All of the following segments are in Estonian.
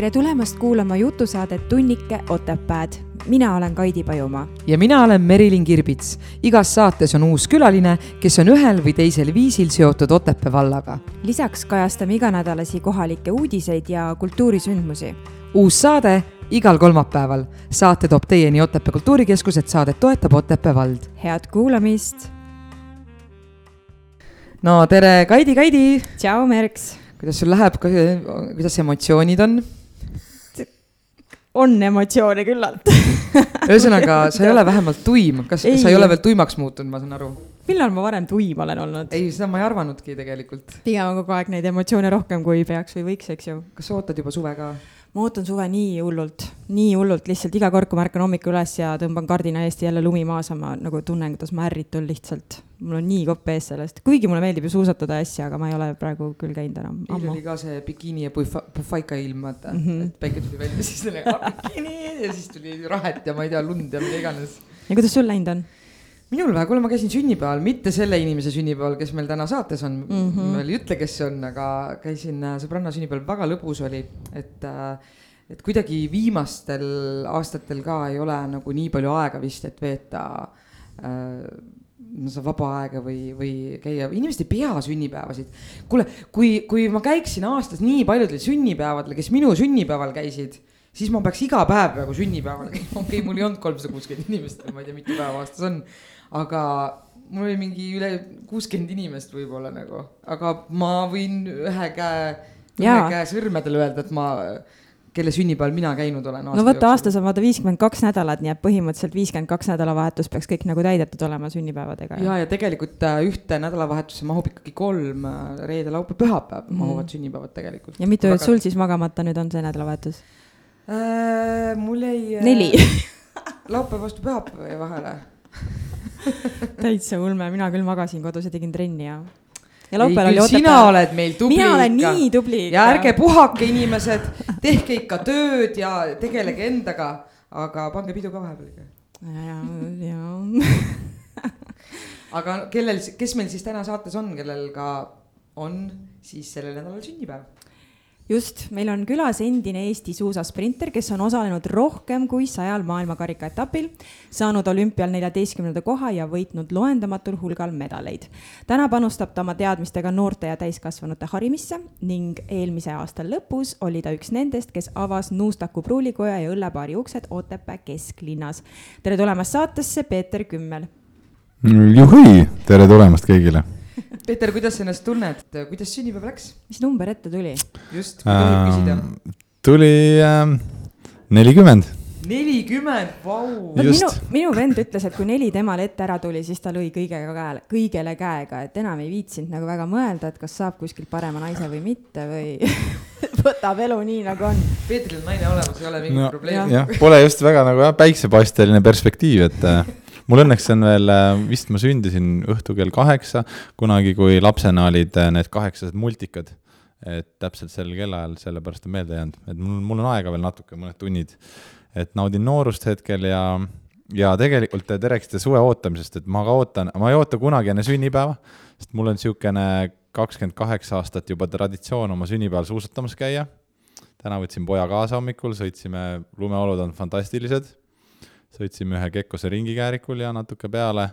tere tulemast kuulama jutusaadet Tunnike Otepääd. mina olen Kaidi Pajumaa. ja mina olen Merilin Kirbits. igas saates on uus külaline, kes on ühel või teisel viisil seotud Otepää vallaga. lisaks kajastame iganädalasi kohalikke uudiseid ja kultuurisündmusi. uus saade igal kolmapäeval. saate toob teieni Otepää Kultuurikeskus, et saadet toetab Otepää vald. head kuulamist. no tere, Kaidi, Kaidi. tšau, Merks. kuidas sul läheb, kuidas emotsioonid on? On emotsioone küllalt ühesõnaga, sa ei ole vähemalt tuim, kas ei. sa ei ole veel tuimaks muutunud, ma saan aru? millal ma varem tuim olen olnud? ei, seda ma ei arvanudki tegelikult. pigem on kogu aeg neid emotsioone rohkem, kui peaks või võiks, eks ju. kas sa ootad juba suve ka? Ma ootan suve nii hullult, nii hullult, lihtsalt iga kord, kui ma ärkan hommikul üles ja tõmban kardina eest jälle lumi maas, ma nagu tunnen, kuidas ma ärritun lihtsalt. mul on nii kopp ees sellest, kuigi mulle meeldib ju suusatada ja asja, aga ma ei ole praegu küll käinud enam. eile oli ka see bikiini ja pufaika ilm, vaata mm, -hmm. et päike tuli välja, siis oli bikiini ja siis tuli rahet ja ma ei tea, lund ja mida iganes. ja kuidas sul läinud on? Minul või, kuule, ma käisin sünnipäeval, mitte selle inimese sünnipäeval, kes meil täna saates on mm, -hmm. ma ei ütle, kes see on, aga käisin äh, sõbranna sünnipäeval, väga lõbus oli, et äh, et kuidagi viimastel aastatel ka ei ole nagu nii palju aega vist, et veeta äh, no seda vaba aega või, või käia, inimesed ei pea sünnipäevasid. kuule, kui, kui ma käiksin aastas nii paljudel sünnipäevadel, kes minu sünnipäeval käisid, siis ma peaks iga päev peaaegu sünnipäeval käima, okei okay,, mul ei olnud kolmsada kuuskümmend inimest, ma ei tea, mitu päeva aastas on aga mul oli mingi üle kuuskümmend inimest võib-olla nagu, aga ma võin ühe käe, ühe käe sõrmedel öelda, et ma kelle sünnipäeval mina käinud olen. no võta aastas on vaata viiskümmend kaks nädalat, nii et põhimõtteliselt viiskümmend kaks nädalavahetust peaks kõik nagu täidetud olema sünnipäevadega. ja, ja tegelikult äh, ühte nädalavahetusse mahub ikkagi kolm äh, reede, laupäev, pühapäev mm. mahuvad sünnipäevad tegelikult. ja mitu ööd sul siis magamata nüüd on see nädalavahetus äh,? mul jäi äh,. neli laupäev vastu pühapäeva jäi vahele täitsa ulme, mina küll magasin kodus ja tegin trenni ja. ja laupäeval oli Otepää. sina oled meil tubli ikka. mina olen nii tubli ikka. ja ärge puhake, inimesed, tehke ikka tööd ja tegelege endaga, aga pange pidu ka vahepeal ikka. ja, ja aga kellel, kes meil siis täna saates on, kellel ka on siis sellel nädalal sünnipäev? Just, meil on külas endine Eesti suusasprinter, kes on osalenud rohkem kui sajal maailmakarika etapil, saanud olümpial neljateistkümnenda koha ja võitnud loendamatul hulgal medaleid. täna panustab ta oma teadmistega noorte ja täiskasvanute harimisse ning eelmise aasta lõpus oli ta üks nendest, kes avas Nuustaku pruulikoja ja õllepaari uksed Otepää kesklinnas. tere tulemast saatesse, Peeter Kümmel. juhii, tere tulemast kõigile Peeter, kuidas sa ennast tunned, kuidas sünnipäev läks? mis number ette tuli? just, kui tohib küsida. tuli ähm, nelikümmend äh, nelikümmend, vau. minu, minu vend ütles, et kui neli temale ette ära tuli, siis ta lõi kõigega käele, kõigele käega, et enam ei viitsinud nagu väga mõelda, et kas saab kuskilt parema naise või mitte või võtab elu nii, nagu on. Peetril on naine olemas, ei ole mingit no, probleemi. jah, pole just väga nagu jah, päiksepasteline perspektiiv, et äh, mul õnneks on veel, äh, vist ma sündisin õhtu kell kaheksa, kunagi, kui lapsena olid äh, need kaheksased multikad. et täpselt sel kellaajal, sellepärast on meelde jäänud, et mul, mul on aega veel natuke, mõned tunnid. et naudin noorust hetkel ja, ja tegelikult te rääkisite suve ootamisest, et ma ka ootan, ma ei oota kunagi enne sünnipäeva, sest mul on niisugune kakskümmend kaheksa aastat juba traditsioon oma sünnipäeval suusatamas käia. täna võtsin poja kaasa hommikul, sõitsime, lumeolud on fantastilised sõitsime ühe Kekkose ringikäärikul ja natuke peale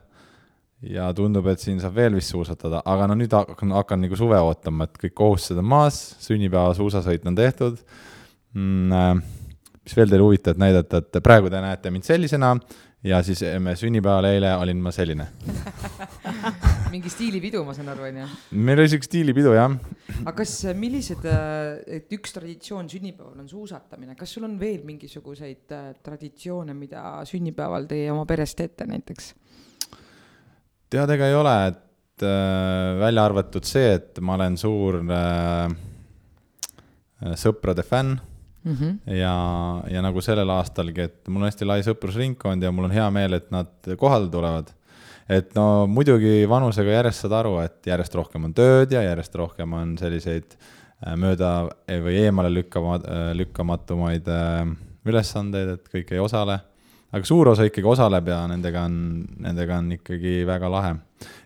ja tundub, et siin saab veel vist suusatada, aga no nüüd hakkan, hakkan nagu suve ootama, et kõik kohustused on maas, sünnipäeva suusasõit on tehtud mm,. Äh, mis veel teile huvitavat näidata, et praegu te näete mind sellisena ja siis me sünnipäeval eile olin ma selline mingi stiilipidu, ma saan aru, onju. meil oli siuke stiilipidu, jah. aga kas, äh, millised, äh, et üks traditsioon sünnipäeval on suusatamine, kas sul on veel mingisuguseid traditsioone, mida sünnipäeval teie oma peres teete näiteks? tead, ega ei ole, et äh, välja arvatud see, et ma olen suur äh, sõprade fänn mm. -hmm. ja, ja nagu sellel aastalgi, et mul on hästi lai sõprusringkond ja mul on hea meel, et nad kohale tulevad et no muidugi vanusega järjest saad aru, et järjest rohkem on tööd ja järjest rohkem on selliseid äh, mööda või eemale lükkama, äh, lükkamatumaid äh, ülesandeid, et kõik ei osale. aga suur osa ikkagi osaleb ja nendega on, nendega on ikkagi väga lahe.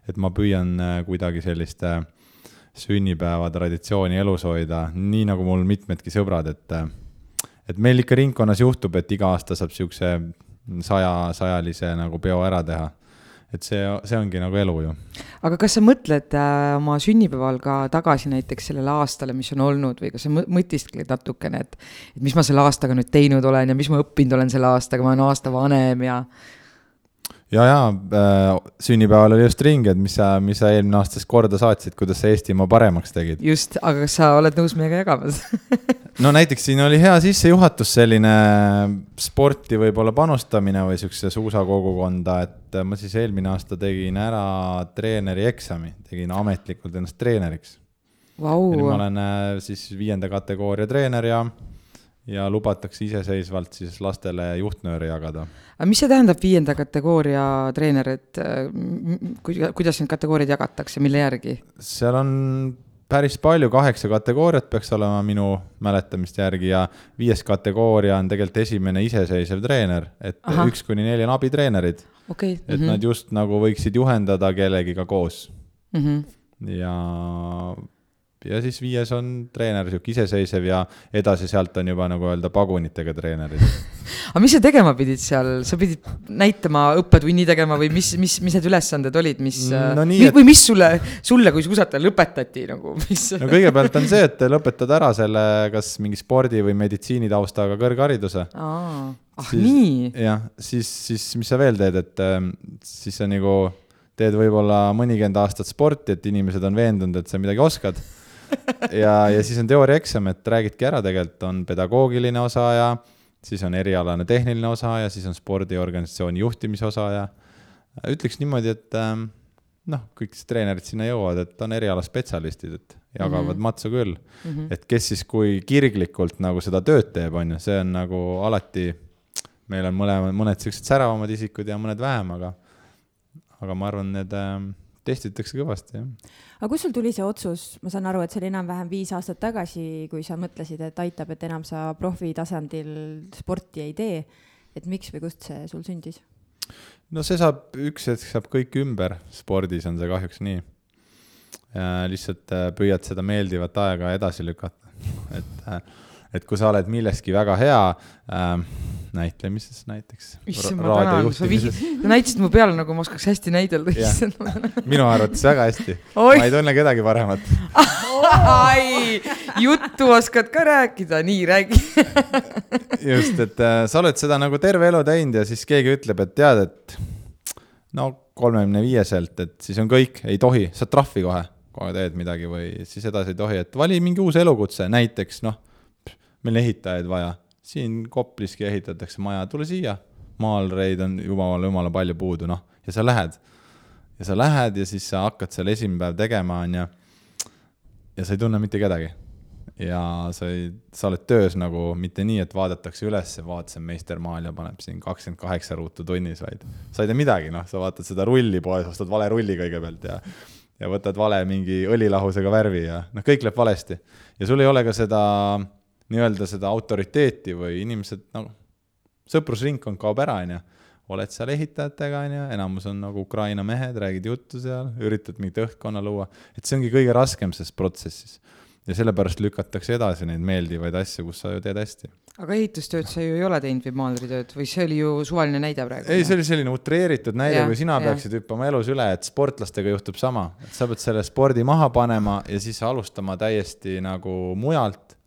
et ma püüan kuidagi sellist sünnipäeva traditsiooni elus hoida, nii nagu mul mitmedki sõbrad, et et meil ikka ringkonnas juhtub, et iga aasta saab siukse saja, sajalise nagu peo ära teha et see, see ongi nagu elu ju. aga kas sa mõtled äh, oma sünnipäeval ka tagasi näiteks sellele aastale, mis on olnud või kas sa mõtiskled natukene, et, et mis ma selle aastaga nüüd teinud olen ja mis ma õppinud olen selle aastaga, ma olen aasta vanem ja ja, ja äh, sünnipäeval oli just ring, et mis sa, mis sa eelmine aasta siis korda saatsid, kuidas sa Eestimaa paremaks tegid. just, aga kas sa oled nõus meiega jagama no näiteks siin oli hea sissejuhatus, selline sporti võib-olla panustamine või siukse suusakogukonda, et ma siis eelmine aasta tegin ära treeneri eksami, tegin ametlikult ennast treeneriks wow.. ma olen äh, siis viienda kategooria treener ja ja lubatakse iseseisvalt siis lastele juhtnööre jagada. aga mis see tähendab, viienda kategooria treener, et kuidas need kategooriad jagatakse, mille järgi? seal on päris palju, kaheksa kategooriat peaks olema minu mäletamist järgi ja viies kategooria on tegelikult esimene iseseisev treener, et Aha. üks kuni neli on abitreenerid okay.. et mm -hmm. nad just nagu võiksid juhendada kellegiga koos mm. -hmm. ja ja siis viies on treener, sihuke iseseisev ja edasi sealt on juba nagu öelda pagunitega treenerid aga mis sa tegema pidid seal, sa pidid näitama õppetunni tegema või mis, mis, mis need ülesanded olid, mis no nii, et... või mis sulle, sulle kui suusatajale lõpetati nagu, mis? no kõigepealt on see, et lõpetad ära selle, kas mingi spordi või meditsiinitaustaga kõrghariduse. ah siis, nii? jah, siis, siis mis sa veel teed, et ähm, siis sa nagu teed võib-olla mõnikümmend aastat sporti, et inimesed on veendunud, et sa midagi oskad ja, ja siis on teooriaeksam, et räägidki ära, tegelikult on pedagoogiline osa ja siis on erialane tehniline osa ja siis on spordiorganisatsiooni juhtimise osa ja ütleks niimoodi, et ähm, noh, kõik siis treenerid sinna jõuavad, et on erialaspetsialistid, et jagavad mm -hmm. matsu küll mm. -hmm. et kes siis, kui kirglikult nagu seda tööd teeb, on ju, see on nagu alati, meil on mõlemad, mõned siuksed säravamad isikud ja mõned vähem, aga, aga ma arvan, need ähm, testitakse kõvasti, jah. aga kust sul tuli see otsus, ma saan aru, et see oli enam-vähem viis aastat tagasi, kui sa mõtlesid, et aitab, et enam sa profitasandil sporti ei tee. et miks või kust see sul sündis? no see saab, üks hetk saab kõik ümber, spordis on see kahjuks nii. lihtsalt äh, püüad seda meeldivat aega edasi lükata, et, äh, et kui sa oled milleski väga hea äh,, näitlemises näiteks. issand, ma tänan, sa vihid, sa näitasid mu peale, nagu ma oskaks hästi näidelda, issand. minu arvates väga hästi. ma ei tunne kedagi paremat ai, juttu oskad ka rääkida, nii räägi just, et äh, sa oled seda nagu terve elu teinud ja siis keegi ütleb, et tead, et no kolmekümne viieselt, et siis on kõik, ei tohi, saad trahvi kohe, kohe teed midagi või siis edasi ei tohi, et vali mingi uus elukutse, näiteks noh, meil on ehitajaid vaja siin Kopliski ehitatakse maja, tule siia. maalreid on jumala, jumala palju puudu, noh, ja sa lähed. ja sa lähed ja siis sa hakkad seal esimene päev tegema, on ju. ja sa ei tunne mitte kedagi. ja sa ei, sa oled töös nagu mitte nii, et vaadatakse üles, vaatasin meister maal ja paneb siin kakskümmend kaheksa ruutu tunnis, vaid sa ei tee midagi, noh, sa vaatad seda rulli poes, ostad vale rulli kõigepealt ja ja võtad vale mingi õlilahusega värvi ja noh, kõik läheb valesti. ja sul ei ole ka seda nii-öelda seda autoriteeti või inimesed nagu, sõprusringkond kaob ära, on ju. oled seal ehitajatega, on ju, enamus on nagu Ukraina mehed, räägid juttu seal, üritad mingit õhkkonna luua, et see ongi kõige raskem selles protsessis. ja sellepärast lükatakse edasi neid meeldivaid asju, kus sa ju teed hästi. aga ehitustööd sa ju ei ole teinud või maalritööd või see oli ju suvaline näide praegu? ei, see oli selline utreeritud näide, kui sina ja. peaksid hüppama elus üle, et sportlastega juhtub sama, et sa pead selle spordi maha panema ja siis alustama täiesti nagu mujalt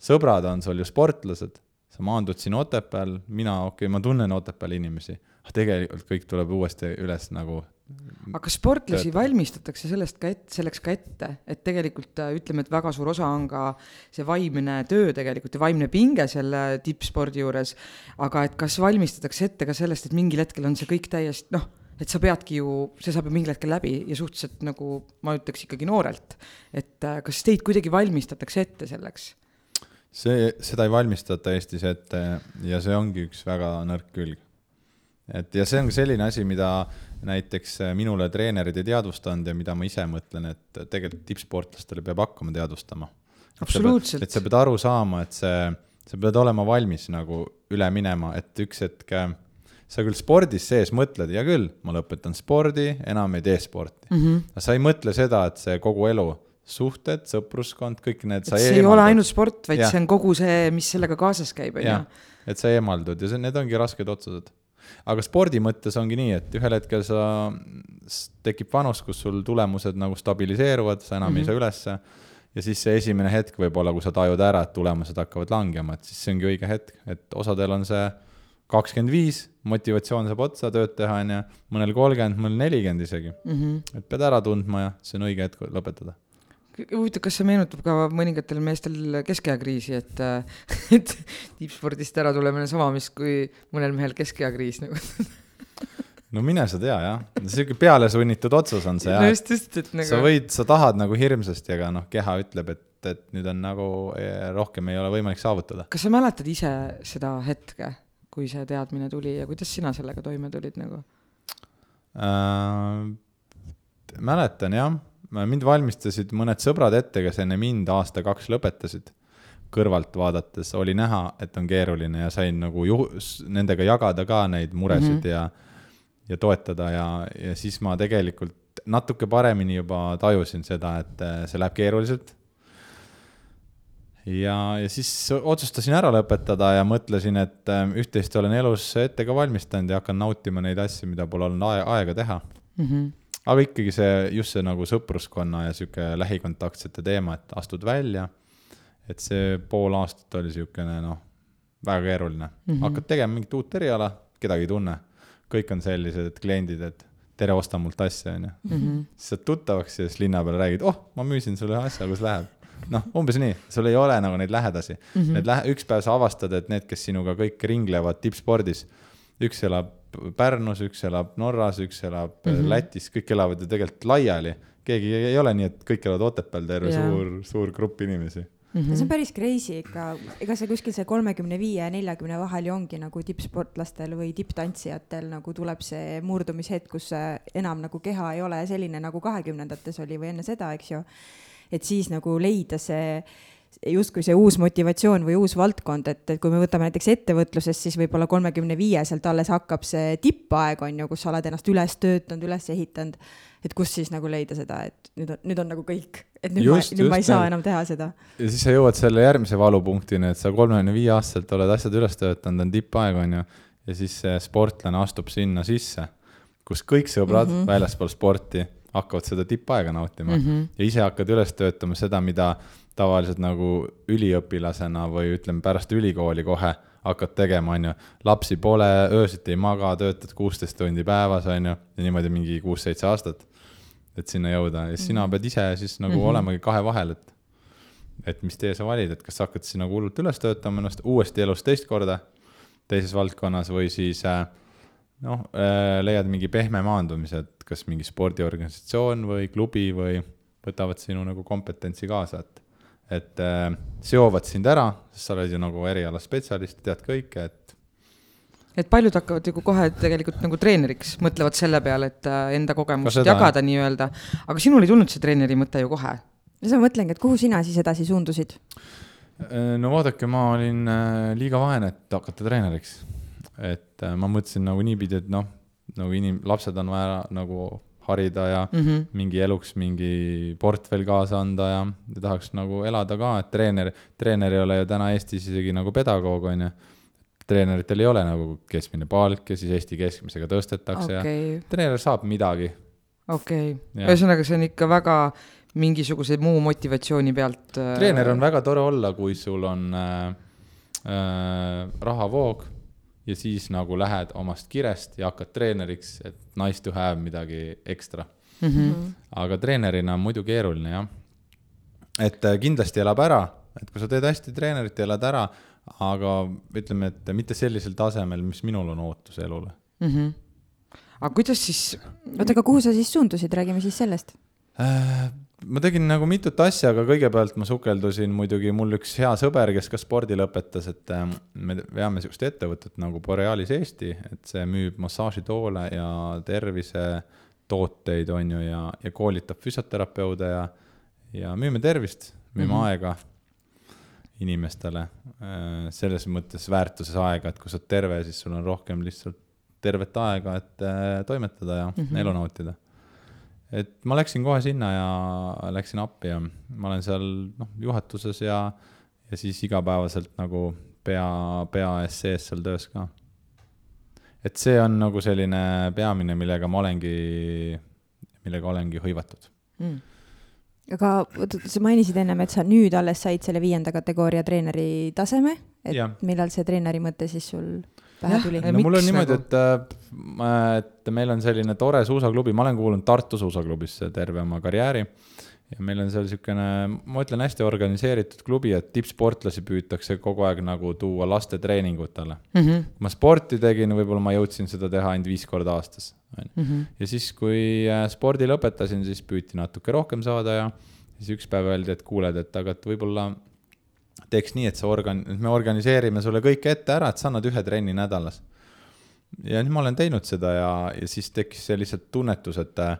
sõbrad on sul ju sportlased, sa maandud siin Otepääl, mina, okei okay,, ma tunnen Otepääl inimesi, aga tegelikult kõik tuleb uuesti üles nagu aga sportlasi töötada. valmistatakse sellest ka ette, selleks ka ette, et tegelikult äh, ütleme, et väga suur osa on ka see vaimne töö tegelikult ja vaimne pinge selle tippspordi juures, aga et kas valmistatakse ette ka sellest, et mingil hetkel on see kõik täiesti noh, et sa peadki ju, see saab ju mingil hetkel läbi ja suhteliselt nagu ma ütleks ikkagi noorelt, et äh, kas teid kuidagi valmistatakse ette selleks? See, seda ei valmistata Eestis ette ja see ongi üks väga nõrk külg. et ja see on selline asi, mida näiteks minule treenerid ei teadvustanud ja mida ma ise mõtlen, et tegelikult tippsportlastele peab hakkama teadvustama. absoluutselt. et sa pead aru saama, et see, sa pead olema valmis nagu üle minema, et üks hetk sa küll spordis sees mõtled, hea küll, ma lõpetan spordi, enam ei tee sporti mm. -hmm. sa ei mõtle seda, et see kogu elu suhted, sõpruskond, kõik need. see ei ole ainult sport, vaid Jah. see on kogu see, mis sellega kaasas käib, on ju et sa eemaldud ja see, need ongi rasked otsused. aga spordi mõttes ongi nii, et ühel hetkel sa, tekib vanus, kus sul tulemused nagu stabiliseeruvad, sa enam mm -hmm. ei saa ülesse. ja siis see esimene hetk võib-olla, kui sa tajud ära, et tulemused hakkavad langema, et siis see ongi õige hetk, et osadel on see kakskümmend viis, motivatsioon saab otsa tööd teha, on ju, mõnel kolmkümmend, mõnel nelikümmend isegi. mm. -hmm. et pead ära tundma ja see on õige hetk lõpetada. huvitav, kas see meenutab ka mõningatel meestel keskeakriisi, et, et tippspordist ära tulemine sama, mis kui mõnel mehel keskeakriis nagu. no mine sa tea jah, sihuke pealesunnitud otsus on see no jah, just, just, et nagu. sa võid, sa tahad nagu hirmsasti, aga noh, keha ütleb, et, et nüüd on nagu eh, rohkem ei ole võimalik saavutada. kas sa mäletad ise seda hetke, kui see teadmine tuli ja kuidas sina sellega toime tulid nagu? Äh, mäletan jah, mind valmistasid mõned sõbrad ette, kes enne mind aasta-kaks lõpetasid. kõrvalt vaadates oli näha, et on keeruline ja sain nagu ju-, nendega jagada ka neid muresid mm -hmm. ja, ja toetada ja, ja siis ma tegelikult natuke paremini juba tajusin seda, et eh, see läheb keeruliselt ja, ja siis otsustasin ära lõpetada ja mõtlesin, et äh, üht-teist olen elus ette ka valmistanud ja hakkan nautima neid asju, mida pole olnud ae- aega teha. Mm -hmm. Aga ikkagi see, just see nagu sõpruskonna ja sihuke lähikontaktsete teema, et astud välja. et see pool aastat oli siukene noh, väga keeruline mm. -hmm. hakkad tegema mingit uut eriala, kedagi ei tunne. kõik on sellised kliendid, et tere, osta mult asja, onju. Mhm. siis saad tuttavaks ja siis linna peal räägid, oh, ma müüsin sulle ühe asja, kus läheb. noh, umbes nii, sul ei ole nagu neid lähedasi mm. -hmm. Need lähe-, üks päev sa avastad, et need, kes sinuga kõik ringlevad tippspordis, üks elab Pärnus, üks elab Norras, üks elab mm -hmm. Lätis, kõik elavad ju tegelikult laiali. keegi ei ole nii, et kõik elavad Otepääl, terve Jaa. suur, suur grupp inimesi. ja see on päris crazy ikka, ega see kuskil see kolmekümne viie ja neljakümne vahel ju ongi nagu tippsportlastel või tipptantsijatel nagu tuleb see murdumishetk, kus enam nagu keha ei ole selline nagu kahekümnendates oli või enne seda, eks ju. et siis nagu leida see justkui see uus motivatsioon või uus valdkond, et, et kui me võtame näiteks ettevõtlusest, siis võib-olla kolmekümne viieselt alles hakkab see tippaeg on ju, kus sa oled ennast üles töötanud, üles ehitanud. et kus siis nagu leida seda, et nüüd on, nüüd on nagu kõik, et nüüd Just, ma, nüüd ma ei just saa enam teha seda ja siis sa jõuad selle järgmise valupunktini, et sa kolmekümne viie aastaselt oled asjad üles töötanud, on tippaeg, on ju. ja siis see sportlane astub sinna sisse, kus kõik sõbrad mm -hmm. väljaspool sporti hakkavad seda tippaega nautima mm. -hmm. ja ise hakkad üles töötama seda, mida tavaliselt nagu üliõpilasena või ütleme pärast ülikooli kohe hakkad tegema, on ju. lapsi pole, öösiti ei maga, töötad kuusteist tundi päevas, on ju, ja niimoodi mingi kuus-seitse aastat, et sinna jõuda ja siis sina pead ise siis nagu mm -hmm. olemagi kahe vahel, et et mis tee sa valid, et kas sa hakkad siis nagu hullult üles töötama ennast uuesti elus teist korda teises valdkonnas või siis äh, noh, leiad mingi pehme maandumise, et kas mingi spordiorganisatsioon või klubi või võtavad sinu nagu kompetentsi kaasa, et et äh, seovad sind ära, sest sa oled ju nagu erialaspetsialist, tead kõike, et et paljud hakkavad ju kohe tegelikult nagu treeneriks, mõtlevad selle peale, et äh, enda kogemust seda, jagada nii-öelda. aga sinul ei tulnud see treeneri mõte ju kohe. no sa mõtlengi, et kuhu sina siis edasi suundusid? Äh, no vaadake, ma olin äh, liiga vaene, et hakata treeneriks. et ma mõtlesin nagu niipidi, et noh, nagu inim-, lapsed on vaja nagu harida ja mm. -hmm. mingi eluks mingi portfell kaasa anda ja, ja tahaks nagu elada ka, et treener, treener ei ole ju täna Eestis isegi nagu pedagoog, on ju. treeneritel ei ole nagu keskmine palk ja siis Eesti keskmisega tõstetakse okay. ja, treener saab midagi. okei, Jah. ühesõnaga, see on ikka väga mingisuguse muu motivatsiooni pealt. äh, treener on väga tore olla, kui sul on äh, äh, rahavoog ja siis nagu lähed omast kirest ja hakkad treeneriks, et nice to have midagi ekstra. mm. -hmm. aga treenerina on muidu keeruline jah. et äh, kindlasti elab ära, et kui sa teed hästi treenerit, elad ära, aga ütleme, et mitte sellisel tasemel, mis minul on ootus elule. Mm -hmm. aga kuidas siis, oota, aga kuhu sa siis suundusid, räägime siis sellest. Äh, ma tegin nagu mitut asja, aga kõigepealt ma sukeldusin muidugi, mul üks hea sõber, kes ka spordi lõpetas, et äh, me veame niisugust ettevõtet nagu Borealis Eesti, et see müüb massaažitoole ja tervisetooteid, on ju, ja, ja koolitab füsioterapeude ja, ja müüme tervist, müüme mm. -hmm. aega inimestele. selles mõttes väärtuses aega, et kui sa oled terve, siis sul on rohkem lihtsalt tervet aega, et äh, toimetada ja mm -hmm. elu nautida et ma läksin kohe sinna ja läksin appi ja ma olen seal noh, juhatuses ja, ja siis igapäevaselt nagu pea, pea ees sees seal töös ka. et see on nagu selline peamine, millega ma olengi, millega olengi hõivatud mm. aga oot, sa mainisid ennem, et sa nüüd alles said selle viienda kategooria treeneri taseme, et Ja. millal see treeneri mõte siis sul pähe tuli ja no mul on niimoodi nagu? et, äh, et meil on selline tore suusaklubi, ma olen kuulunud Tartu suusaklubisse terve oma karjääri. ja meil on seal niisugune, ma ütlen, hästi organiseeritud klubi, et tippsportlasi püütakse kogu aeg nagu tuua laste treeningutele. Mm -hmm. ma sporti tegin, võib-olla ma jõudsin seda teha ainult viis korda aastas, on ju. Mhm. ja siis, kui äh, spordi lõpetasin, siis püüti natuke rohkem saada ja siis üks päev öeldi, et kuuled, et aga et võib-olla teeks nii, et sa organ-, me organiseerime sulle kõik ette ära, et sa annad ühe trenni nädalas. ja nüüd ma olen teinud seda ja, ja siis tekkis see lihtsalt tunnetus, et äh,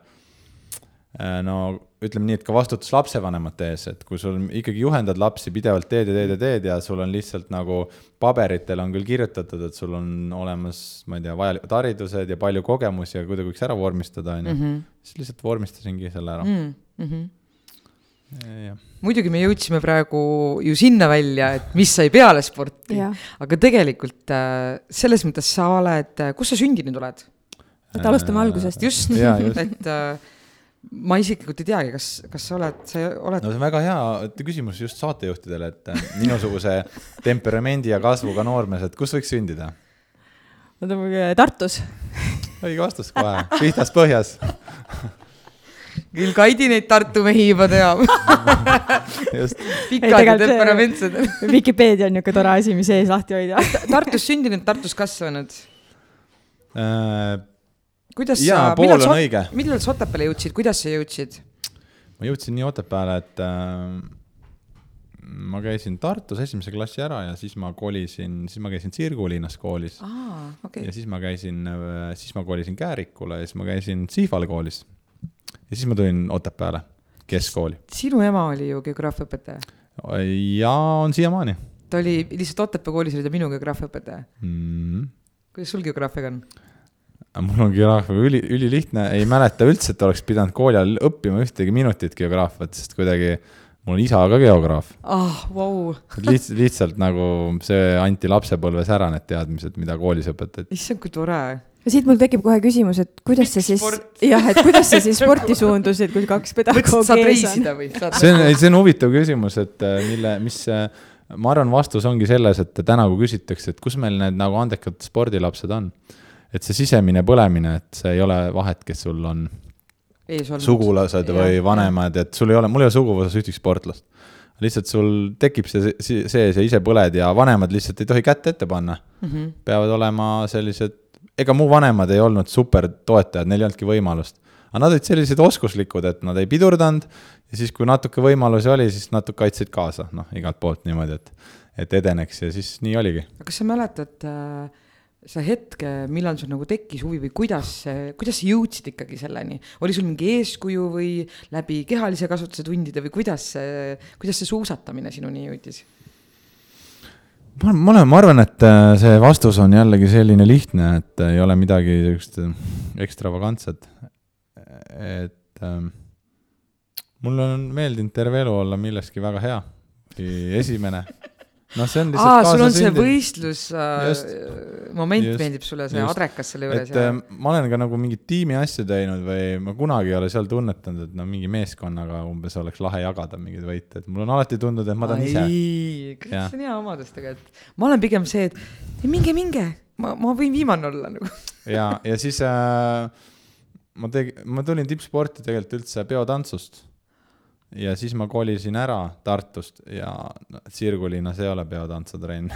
no ütleme nii, et ka vastutus lapsevanemate ees, et kui sul ikkagi juhendad lapsi pidevalt teed ja teed ja teed ja sul on lihtsalt nagu paberitel on küll kirjutatud, et sul on olemas, ma ei tea, vajalikud haridused ja palju kogemusi ja kuidagi võiks ära vormistada, on ju. siis lihtsalt vormistasingi selle ära Mm -hmm. Muidugi me jõudsime praegu ju sinna välja, et mis sai peale sporti, aga tegelikult äh, selles mõttes sa oled, kus sa sündinud oled? et alustame algusest. just, et äh, ma isiklikult ei teagi, kas, kas sa oled, sa oled no see on väga hea küsimus just saatejuhtidele, et äh, minusuguse temperamendi ja kasvuga noormees, et kus võiks sündida? oota, Tartus. õige vastus kohe, pihtas põhjas. küll Kaidi neid Tartu mehi juba teab just, pikad ja temperamentsed. Vikipeedia on niisugune tore asi, mis ees lahti hoida. Tartus sündinud, Tartus kasvanud. Äh, kuidas Jaa, sa, millal on sa õige., millal sa Otepääle jõudsid, kuidas sa jõudsid? ma jõudsin nii Otepääle, et äh, ma käisin Tartus esimese klassi ära ja siis ma kolisin, siis ma käisin Sirgulinnas koolis aa, okei ja. siis ma käisin, siis ma kolisin Käärikule ja siis ma käisin Sihval koolis. Ja siis ma tulin Otepääle keskkooli sinu ema oli ju geograafiaõpetaja. ja on siiamaani ta oli lihtsalt Otepää koolis oli ta minu geograafiaõpetaja. mm.. kuidas sul geograafiaga on? mul on geograafia üli, ülilihtne, ei mäleta üldse, et oleks pidanud kooli ajal õppima ühtegi minutit geograafiat, sest kuidagi mul on isa ka geograaf. ah, vau, lihtsalt, lihtsalt nagu see anti lapsepõlves ära, need teadmised, mida koolis õpetati. issand, kui tore. Siit mul tekib kohe küsimus, et kuidas sa siis jah, et kuidas sa siis sporti suundusid, kui kaks pedagoogi saad ees on? reisida või? see on, see on huvitav küsimus, et äh, mille, mis, ma arvan, vastus ongi selles, et täna, kui küsitakse, et kus meil need nagu andekad spordilapsed on, et see sisemine põlemine, et see ei ole vahet, kes sul on sugulased või vanemad, et sul ei ole, mul ei ole suguvõsas ühtegi sportlast. lihtsalt sul tekib see see sees ja ise põled ja vanemad lihtsalt ei tohi kätt ette panna. Mhm. peavad olema sellised, ega mu vanemad ei olnud super toetajad, neil ei olnudki võimalust. aga nad olid sellised oskuslikud, et nad ei pidurdanud ja siis, kui natuke võimalusi oli, siis natuke aitasid kaasa, noh, igalt poolt niimoodi, et, et edeneks ja siis nii oligi. kas sa mäletad äh, seda hetke, millal sul nagu tekkis huvi või kuidas, kuidas sa jõudsid ikkagi selleni? oli sul mingi eeskuju või läbi kehalise kasvatuse tundide või kuidas see, kuidas see suusatamine sinuni jõudis? ma, ma olen, ma arvan, et äh, see vastus on jällegi selline lihtne, et ei ole midagi sellist ekstravagantset. et ähm, mulle on meeldinud terve elu olla milleski väga hea esimene. noh, see on aa, lihtsalt sul on see võistlus äh, Just. moment Just. meeldib sulle, see Just. adrekas selle juures et ja äh, ma olen ka nagu mingit tiimi asju teinud või ma kunagi ei ole seal tunnetanud, et no mingi meeskonnaga umbes oleks lahe jagada mingeid võite, et mul on alati tundunud, et ma tahan ise. see on hea omadus tegelikult. ma olen pigem see, et minge, minge, ma, ma võin viimane olla nagu. ja, ja siis äh, ma tegin, ma tulin tippsporti tegelikult üldse peotantsust. Ja siis ma kolisin ära Tartust ja Sirgulinnas ei ole peotantsutrenn.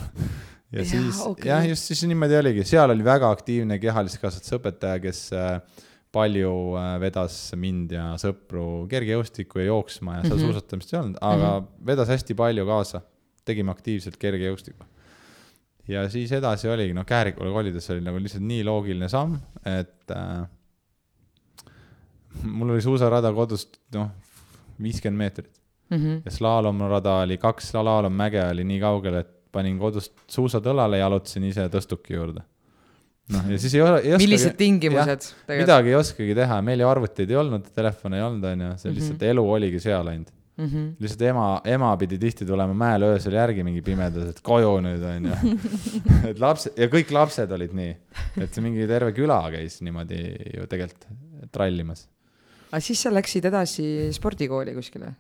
ja Jaa, siis okei. jah, just siis niimoodi oligi, seal oli väga aktiivne kehalise kasvatuse õpetaja, kes äh, palju äh, vedas mind ja sõpru kergejõustikku ja jooksma ja seal mm. -hmm. suusatamist ei olnud, aga mm -hmm. vedas hästi palju kaasa. tegime aktiivselt kergejõustikku. ja siis edasi oligi, noh, Käärikule kolides oli nagu lihtsalt nii loogiline samm, et äh, mul oli suusarada kodust, noh, viiskümmend meetrit Mhm. ja slaalomrada oli kaks slaalommäge oli nii kaugel, et panin kodust suusad õlale, jalutasin ise tõstuki juurde. noh, ja siis ei ole, ei millised oskagi, tingimused tegelikult midagi ei oskagi teha, meil ju arvuteid ei olnud, telefone ei olnud, onju, see Mhm. lihtsalt mm -hmm. elu oligi seal ainult. mm? -hmm. lihtsalt ema, ema pidi tihti tulema mäel öösel järgi mingi pimedas, et koju nüüd onju. et lapsed ja kõik lapsed olid nii, et see mingi terve küla käis niimoodi ju tegelikult trallimas. Aga siis sa läksid edasi spordikooli kuskile?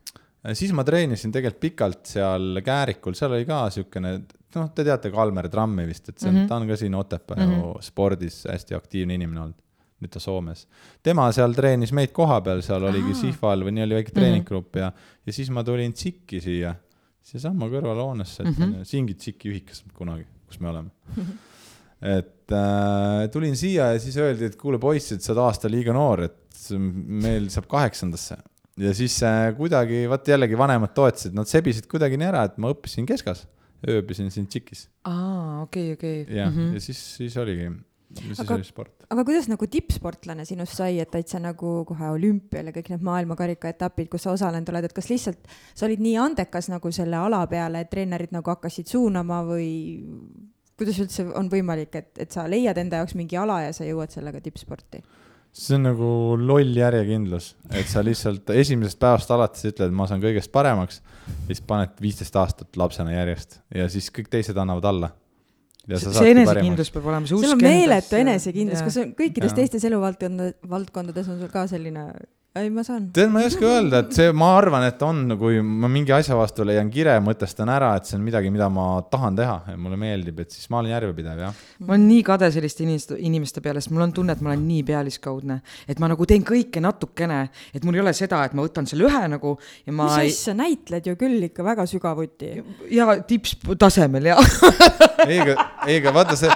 siis ma treenisin tegelikult pikalt seal Käärikul, seal oli ka siukene, noh, te teate Kalmer Trammi vist, et see on mm, Mhm. -hmm. ta on ka siin Otepää Mhm. mm -hmm. spordis hästi aktiivne inimene olnud. nüüd ta Soomes. tema seal treenis meid kohapeal, seal oligi. Sihval või nii oli väike treeninggrupp ja, ja siis ma tulin Tsikki siia, siiasamma kõrvalhoonesse, mm Mhm. -hmm. siingi Tsikki ühikas kunagi, kus me oleme. et äh, tulin siia ja siis öeldi, et kuule poiss, et sa oled aasta liiga noor, et meil saab kaheksandasse. ja siis äh, kuidagi, vot jällegi vanemad toetasid, nad sebisid kuidagi nii ära, et ma õppisin keskas, ööbisin siin Tšikis aa, okei, okei. ja mm, -hmm. ja siis, siis oligi, siis Aga- aga kuidas nagu tippsportlane sinust sai, et täitsa nagu kohe olümpial ja kõik need maailmakarika etapid, kus sa osalenud oled, et kas lihtsalt sa olid nii andekas nagu selle ala peale, et treenerid nagu hakkasid suunama või kuidas üldse on võimalik, et, et sa leiad enda jaoks mingi ala ja sa jõuad sellega tippsporti? See on nagu loll järjekindlus, et sa lihtsalt esimesest päevast alates ütled, ma saan kõigest paremaks, siis paned viisteist aastat lapsena järjest ja siis kõik teised annavad alla. see enesekindlus peab olema, see usk sul on meeletu enesekindlus, kas on kõikides teistes eluvaldkonda, valdkondades on sul ka selline, ei ma saan. tead, ma ei oska öelda, et see, ma arvan, et on, kui ma mingi asja vastu leian kire, mõtestan ära, et see on midagi, mida ma tahan teha ja mulle meeldib, et siis ma olen järjepidev, jah. ma olen nii kade selliste inimeste, inimeste peale, sest mul on tunne, et ma olen nii pealiskaudne, et ma nagu teen kõike natukene, et mul ei ole seda, et ma võtan selle ühe nagu ja ma mis ei, asja, näitled ju küll ikka väga sügavuti. ja tipptasemel ja, ei, aga, ei, aga vaata see,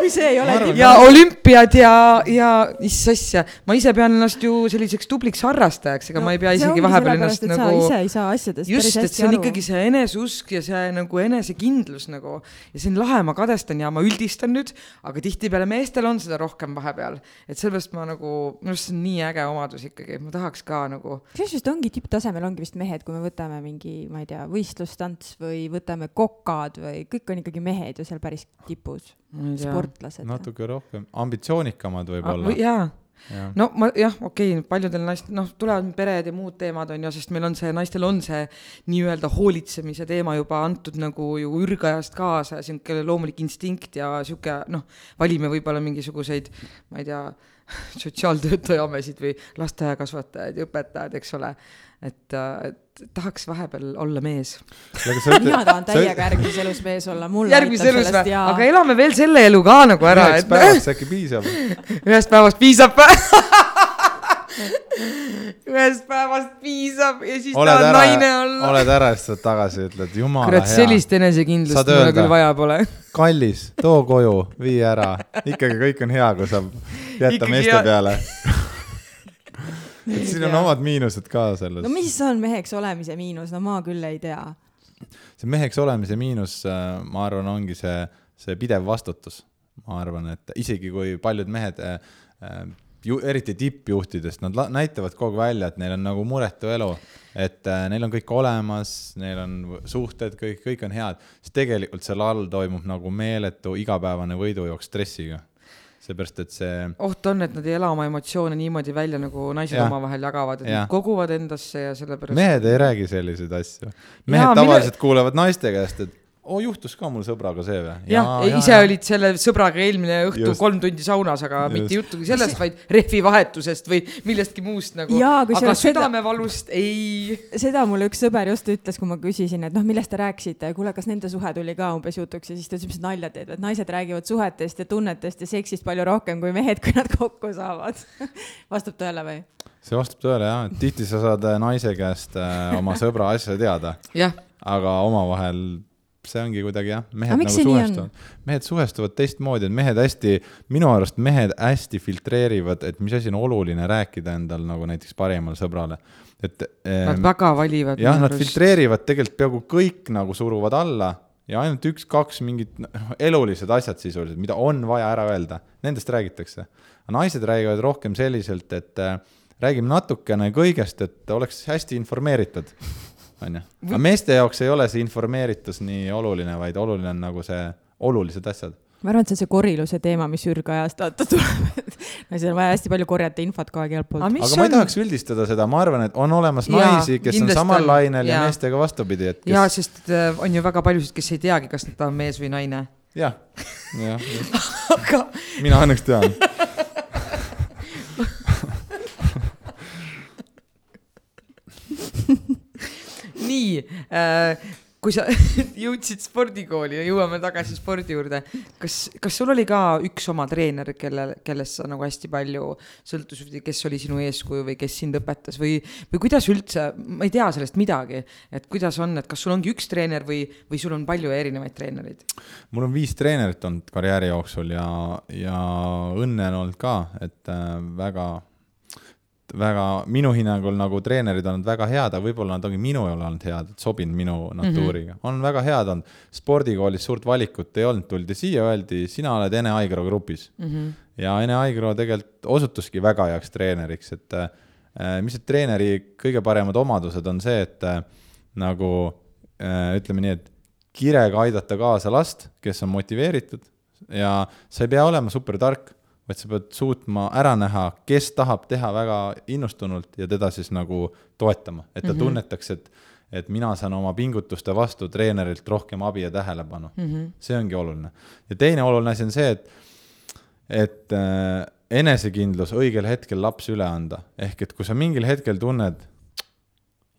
kui see ei ole arvan- ja olümpiad ja, ja issand asja, ma ise pean ennast ju selliseks tubliks harrastajaks, ega no, ma ei pea isegi vahepeal ennast nagu. ise ei saa asjadest just, päris et hästi see on aru. ikkagi see eneseusk ja see nagu enesekindlus nagu ja see on lahe, ma kadestan ja ma üldistan nüüd, aga tihtipeale meestel on seda rohkem vahepeal, et sellepärast ma nagu, minu arust see on nii äge omadus ikkagi, ma tahaks ka nagu, kas just ongi tipptasemel ongi vist mehed, kui me võtame mingi, ma ei tea, võistlustants või võtame kokad või kõik on ikkagi mehed ju seal päris tipus. sportlased. natuke rohkem, ambitsioonikamad võib-olla. jaa, jah, no ma jah, okei okay,, paljudel naistel, noh, tulevad pered ja muud teemad on ju, sest meil on see, naistel on see nii-öelda hoolitsemise teema juba antud nagu ju ürgajast kaasa, sihuke loomulik instinkt ja sihuke noh, valime võib-olla mingisuguseid, ma ei tea, sotsiaaltöötajamesid või lasteaiakasvatajaid ja õpetajaid, eks ole. et, et tahaks vahepeal olla mees. mina tahan täiega järgmises elus mees olla, mulle järgmises elus sellest või? ja aga elame veel selle elu ka nagu ära, üheks et päevaks äkki piisab. ühest päevast piisab ühest päevast piisab ja siis oled tahad ära naine, olla. oled ära ja siis tuled tagasi, ütled jumala kurat, hea, sellist enesekindlust mulle küll vaja pole. kallis, too koju, vii ära, ikkagi kõik on hea, kui saab jätta Ikkagi meeste hea. peale. Et siin on omad miinused ka selles no. mis on meheks olemise miinus, no ma küll ei tea. see meheks olemise miinus, ma arvan, ongi see, see pidev vastutus. ma arvan, et isegi kui paljud mehed äh, äh, ju eriti tippjuhtidest, nad näitavad kogu aeg välja, et neil on nagu muretu elu, et äh, neil on kõik olemas, neil on suhted, kõik, kõik on head, siis tegelikult seal all toimub nagu meeletu igapäevane võidujooks stressiga. seepärast, et see oht on, et nad ei ela oma emotsioone niimoodi välja, nagu naised Jah. omavahel jagavad, et Jah. nad koguvad endasse ja sellepärast. mehed ei räägi selliseid asju. mehed mille- tavaliselt mille... kuulevad naiste käest, et oo, juhtus ka mul sõbraga see või? jah, ise olid selle sõbraga eelmine õhtu Just. kolm tundi saunas, aga Just. mitte juttugi sellest, vaid rehvi vahetusest või millestki muust nagu. Aga kusjuures seda- südamevalust ei. seda mulle üks sõber just ütles, kui ma küsisin, et noh, millest te rääkisite, kuule, kas nende suhe tuli ka umbes jutuks ja siis ta ütles, mis nalja teed, et naised räägivad suhetest ja tunnetest ja seksist palju rohkem kui mehed, kui nad kokku saavad. vastab tõele või? see vastab tõele jah, et tihti sa saad äh, naise käest äh, oma sõbra asja teada, aga omavahel see ongi kuidagi jah, mehed Aga nagu suhestuvad, mehed suhestuvad teistmoodi, et mehed hästi, minu arust mehed hästi filtreerivad, et mis asi on oluline rääkida endal nagu näiteks parimale sõbrale, et nad ähm, väga valivad. jah, nad. filtreerivad tegelikult peaaegu kõik nagu suruvad alla ja ainult üks-kaks mingit noh, elulised asjad sisuliselt, mida on vaja ära öelda, nendest räägitakse. naised räägivad rohkem selliselt, et äh, räägime natukene kõigest, et oleks hästi informeeritud, onju. aga meeste jaoks ei ole see informeeritus nii oluline, vaid oluline on nagu see olulised asjad. ma arvan, et see on see koriluse teema, mis ürgajast vaata tuleb no siis on vaja hästi palju korjata infot kogu aeg igalt poolt. aga ma ei tahaks üldistada seda, ma arvan, et on olemas ja, naisi, kes on samal on, lainel ja, ja meestega vastupidi, et kes.... ja, sest äh, on ju väga paljusid, kes ei teagi, kas ta on mees või naine. jah, jah, jah. aga. mina õnneks tean nii äh, kui sa jõudsid spordikooli ja jõuame tagasi spordi juurde, kas, kas sul oli ka üks oma treener, kelle, kellest sa nagu hästi palju sõltusid, kes oli sinu eeskuju või kes sind õpetas või, või kuidas üldse, ma ei tea sellest midagi, et kuidas on, et kas sul ongi üks treener või, või sul on palju erinevaid treenereid? mul on viis treenerit olnud karjääri jooksul ja, ja õnne on olnud ka, et äh, väga väga, minu hinnangul nagu treenerid on olnud väga head, aga võib-olla nad ongi minu ei ole olnud head, et sobinud minu natuuriga mm. -hmm. on väga head olnud, spordikoolis suurt valikut ei olnud, tuldi siia, öeldi, sina oled Ene Aigro grupis mm. -hmm. ja Ene Aigro tegelikult osutuski väga heaks treeneriks, et äh, mis need treeneri kõige paremad omadused on see, et äh, nagu äh, ütleme nii, et kirega aidata kaasa last, kes on motiveeritud ja sa ei pea olema supertark vaid sa pead suutma ära näha, kes tahab teha väga innustunult ja teda siis nagu toetama, et ta mm -hmm. tunnetaks, et et mina saan oma pingutuste vastu treenerilt rohkem abi ja tähelepanu mm. -hmm. see ongi oluline. ja teine oluline asi on see, et, et äh, enesekindlus õigel hetkel lapsi üle anda, ehk et kui sa mingil hetkel tunned,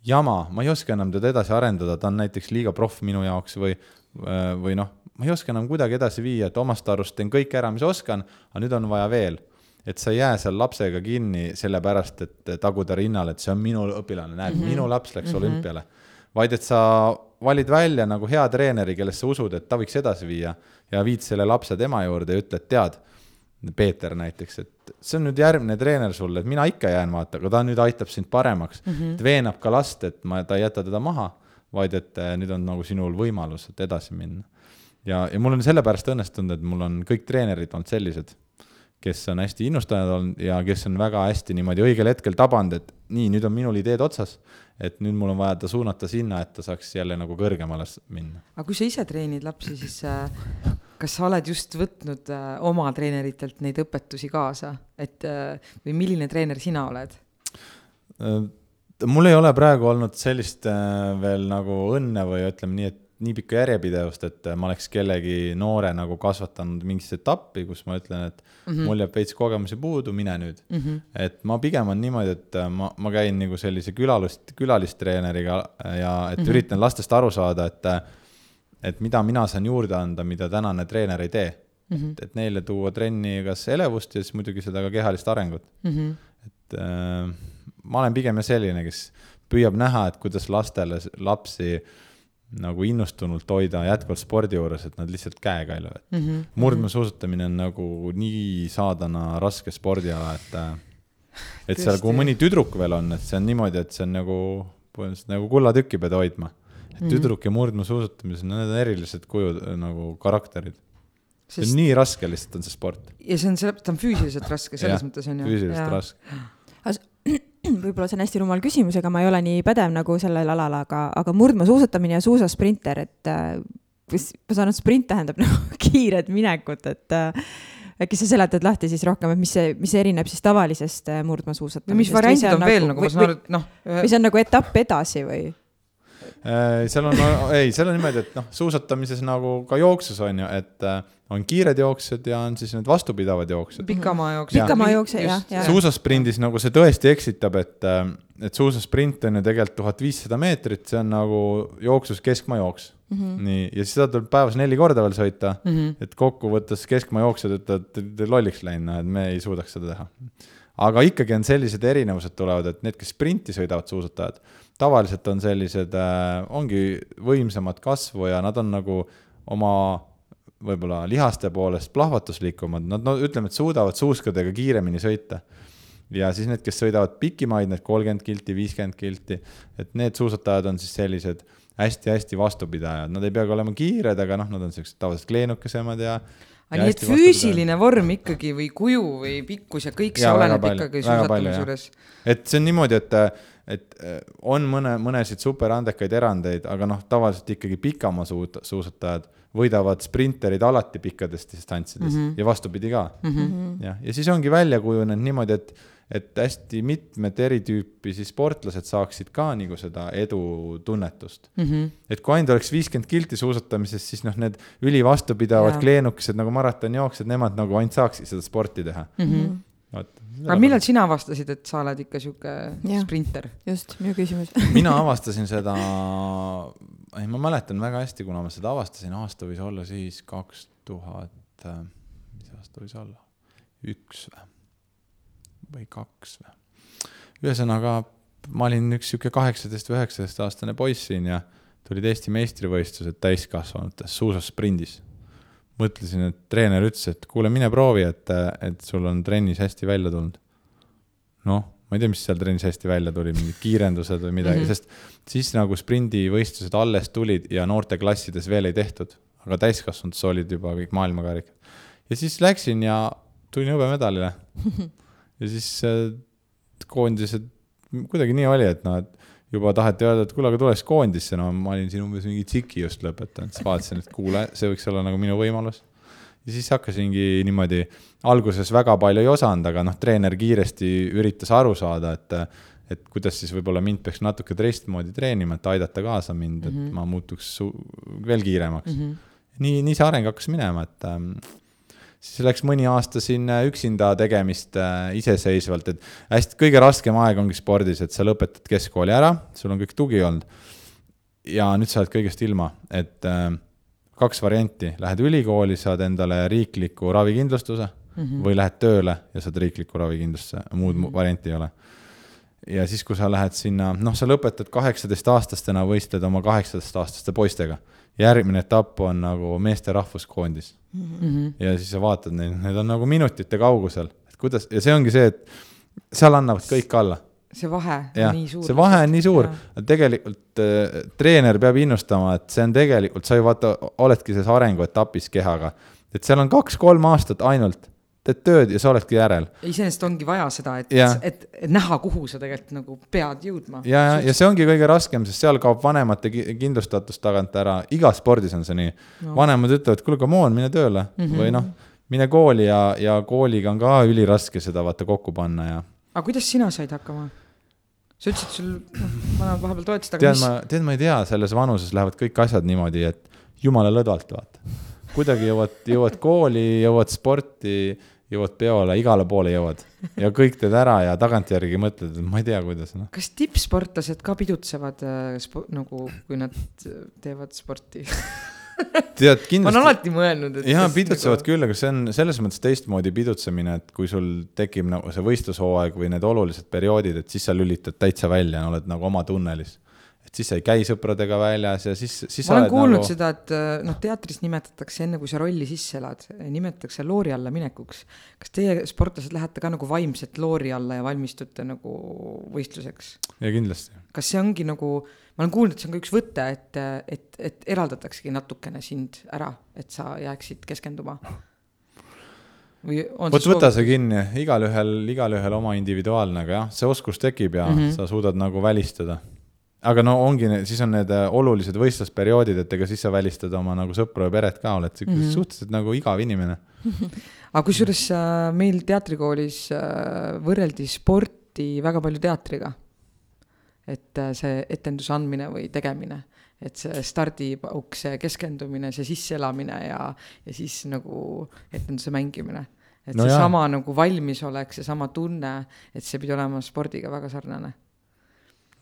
jama, ma ei oska enam teda edasi arendada, ta on näiteks liiga proff minu jaoks või, või noh, ma ei oska enam kuidagi edasi viia, et omast arust teen kõik ära, mis oskan, aga nüüd on vaja veel. et sa ei jää seal lapsega kinni sellepärast, et taguda rinnale, et see on minu õpilane, näed mm, -hmm. minu laps läks mm -hmm. olümpiale. vaid et sa valid välja nagu hea treeneri, kellest sa usud, et ta võiks edasi viia ja viid selle lapse tema juurde ja ütled, tead, Peeter näiteks, et see on nüüd järgmine treener sulle, et mina ikka jään, vaata, aga ta nüüd aitab sind paremaks mm, -hmm. veenab ka last, et ma, ta ei jäta teda maha, vaid et eh, nüüd on nagu sinul võimalus, et edasi minna ja, ja mul on sellepärast õnnestunud, et mul on kõik treenerid olnud sellised, kes on hästi innustanud olnud ja kes on väga hästi niimoodi õigel hetkel tabanud, et nii, nüüd on minul ideed otsas, et nüüd mul on vaja ta suunata sinna, et ta saaks jälle nagu kõrgemale minna. aga kui sa ise treenid lapsi, siis äh, kas sa oled just võtnud äh, oma treeneritelt neid õpetusi kaasa, et äh, või milline treener sina oled? Mul ei ole praegu olnud sellist veel nagu õnne või ütleme nii, et nii pikka järjepidevust, et ma oleks kellegi noore nagu kasvatanud mingisse etappi, kus ma ütlen, et mm -hmm. mul jääb veits kogemusi puudu, mine nüüd mm. -hmm. et ma pigem on niimoodi, et ma, ma käin nagu sellise külalist, külalistreeneriga ja et mm -hmm. üritan lastest aru saada, et, et mida mina saan juurde anda, mida tänane treener ei tee mm. -hmm. et, et neile tuua trenni kas elevust ja siis muidugi seda ka kehalist arengut mm. -hmm. et äh, ma olen pigem selline, kes püüab näha, et kuidas lastele, lapsi äh, nagu innustunult hoida jätkuvalt spordi juures, et nad lihtsalt käega ei löö mm -hmm.. murdmaasuusatamine on nagu nii saadana raske spordiala, et, et seal, kui mõni tüdruk veel on, et see on niimoodi, et see on nagu, põhimõtteliselt nagu kullatükki pead hoidma. et mm -hmm. tüdruk ja murdmaasuusatamises, need on erilised kujud nagu karakterid. see on nii raske lihtsalt on see sport. ja see on, ta on füüsiliselt raske, selles ja, mõttes on ju. füüsiliselt ja. raske võib-olla see on hästi rumal küsimus, ega ma ei ole nii pädev nagu sellel alal, aga, aga murdmaasuusatamine ja suusasprinter, et äh, ma saan aru, et sprint tähendab nagu kiiret minekut, et äh, äkki sa seletad lahti siis rohkem, et mis see, mis erineb siis tavalisest äh, murdmaasuusatamisest? mis variandid on, on veel nagu, ma saan aru, et noh. või see on nagu etapp edasi või? Seal on, ei, seal on niimoodi, et noh, suusatamises nagu ka jooksus on ju, et on kiired jooksjad ja on siis need vastupidavad jooksjad. pikamaa jooksjad. pikamaa jooksja, jah, jah. suusasprindis nagu see tõesti eksitab, et, äh, et suusasprint on ju tegelikult tuhat viissada meetrit, see on nagu jooksus keskmaa jooks mm. -hmm. nii, ja siis seda tuleb päevas neli korda veel sõita mm, -hmm. et kokkuvõttes keskmaa jooksjad ütlevad, et te lolliks läinud, et me ei suudaks seda teha. aga ikkagi on sellised erinevused tulevad, et need, kes sprinti sõidavad, suusatajad, tavaliselt on sellised äh,, ongi võimsamad kasvu ja nad on nagu oma võib-olla lihaste poolest plahvatuslikumad, nad no ütleme, et suudavad suuskadega kiiremini sõita. ja siis need, kes sõidavad pikimaid, need kolmkümmend kilti, viiskümmend kilti, et need suusatajad on siis sellised hästi-hästi vastupidajad, nad ei peagi olema kiired, aga noh, nad on siuksed tavaliselt kleenukesemad ja aga nii, et füüsiline vorm ikkagi või kuju või pikkus ja kõik see ja, oleneb palju, ikkagi suusatamise juures. et see on niimoodi, et, et äh, on mõne, mõnesid superandekaid erandeid, aga noh, tavaliselt ikkagi pikamaa suut-, suusatajad võidavad sprinterid alati pikkadest distantsidest mm -hmm. ja vastupidi ka mm. -hmm. jah, ja siis ongi välja kujunenud niimoodi, et et hästi mitmed eri tüüpi siis sportlased saaksid ka nagu seda edutunnetust mm. -hmm. et kui ainult oleks viiskümmend kilti suusatamises, siis noh, need ülivastupidavad kleenukesed nagu maratonijooksjad, nemad nagu ainult saaksid seda sporti teha mm. -hmm. Aga millal sina avastasid, et sa oled ikka sihuke sprinter? just, minu küsimus mina avastasin seda, ei ma mäletan väga hästi, kuna ma seda avastasin, aasta võis olla siis kaks tuhat, mis aasta võis olla, üks või? või kaks või. ühesõnaga, ma olin üks sihuke kaheksateist või üheksateist aastane poiss siin ja tulid Eesti meistrivõistlused täiskasvanutes suusasprindis. Mõtlesin, et treener ütles, et kuule, mine proovi, et, et sul on trennis hästi välja tulnud. noh, ma ei tea, mis seal trennis hästi välja tuli, mingid kiirendused või midagi mm, -hmm. sest siis nagu sprindivõistlused alles tulid ja noorteklassides veel ei tehtud, aga täiskasvanutes olid juba kõik maailmakarikad. ja siis läksin ja tulin hõbemedalile ja siis äh, koondised, kuidagi nii oli, et noh, et juba taheti öelda, et kuule, aga tuleks koondisse, no ma olin siin umbes mingi tsiki just lõpetanud, siis vaatasin, et kuule, see võiks olla nagu minu võimalus. ja siis hakkasingi niimoodi, alguses väga palju ei osanud, aga noh, treener kiiresti üritas aru saada, et et kuidas siis võib-olla mind peaks natuke teistmoodi treenima, et aidata kaasa mind, et mm -hmm. ma muutuks veel kiiremaks mm. -hmm. nii, nii see areng hakkas minema, et siis läks mõni aasta siin äh, üksinda tegemist äh, iseseisvalt, et hästi, kõige raskem aeg ongi spordis, et sa lõpetad keskkooli ära, sul on kõik tugi olnud. ja nüüd sa oled kõigest ilma, et äh, kaks varianti, lähed ülikooli, saad endale riikliku ravikindlustuse mm -hmm. või lähed tööle ja saad riikliku ravikindlustuse, muud mm -hmm. varianti ei ole ja siis, kui sa lähed sinna, noh, sa lõpetad kaheksateistaastastena, võistled oma kaheksateistaastaste poistega. järgmine etapp on nagu meeste rahvuskoondis mm. -hmm. ja siis sa vaatad neid, need on nagu minutite kaugusel, et kuidas, ja see ongi see, et seal annavad kõik alla. see vahe on nii suur. see vahe on nii suur, tegelikult äh, treener peab innustama, et see on tegelikult, sa ju vaata, oledki selles arenguetapis kehaga, et seal on kaks-kolm aastat ainult teed tööd ja sa oledki järel. iseenesest ongi vaja seda, et, et, et näha, kuhu sa tegelikult nagu pead jõudma. ja, ja, ja see ongi kõige raskem, sest seal kaob vanemate kindlustatus tagant ära, igas spordis on see nii no.. vanemad ütlevad, kuule, come on, mine tööle mm -hmm. või noh, mine kooli ja, ja kooliga on ka üliraske seda vaata kokku panna ja. aga kuidas sina said hakkama? sa ütlesid, sul noh, vanemad vahepeal toetasid, aga tead, mis? ma, tead, ma ei tea, selles vanuses lähevad kõik asjad niimoodi, et jumala lõdvalt, vaata kuidagi jõuad, jõuad kooli, jõuad sporti, jõuad peole, igale poole jõuad ja kõik teed ära ja tagantjärgi mõtled, et ma ei tea, kuidas noh. kas tippsportlased ka pidutsevad äh, spo, nagu, kui nad teevad sporti tead kindlasti. ma olen alati mõelnud, et. jaa, pidutsevad nagu... küll, aga see on selles mõttes teistmoodi pidutsemine, et kui sul tekib nagu see võistlushooaeg või need olulised perioodid, et siis sa lülitad täitsa välja, oled nagu oma tunnelis et siis sa ei käi sõpradega väljas ja siis, siis ma olen kuulnud nagu... seda, et äh, noh, teatris nimetatakse enne, kui sa rolli sisse elad, nimetatakse loori alla minekuks. kas teie sportlased lähete ka nagu vaimselt loori alla ja valmistute nagu võistluseks? ja kindlasti. kas see ongi nagu, ma olen kuulnud, et see on ka üks võte, et, et, et eraldataksegi natukene sind ära, et sa jääksid keskenduma või on vot võta see kinni, igalühel, igalühel oma individuaalne, aga jah, see oskus tekib ja mm -hmm. sa suudad nagu välistada aga no ongi, siis on need äh, olulised võistlusperioodid, et ega siis sa välistad oma nagu sõpru ja peret ka, oled mm -hmm. suhteliselt nagu igav inimene. Aga kusjuures äh, meil teatrikoolis äh, võrreldi sporti väga palju teatriga. et see etenduse andmine või tegemine, et see stardipauk, see keskendumine, see sisseelamine ja, ja siis nagu etenduse mängimine. Et no seesama nagu valmisolek, seesama tunne, et see pidi olema spordiga väga sarnane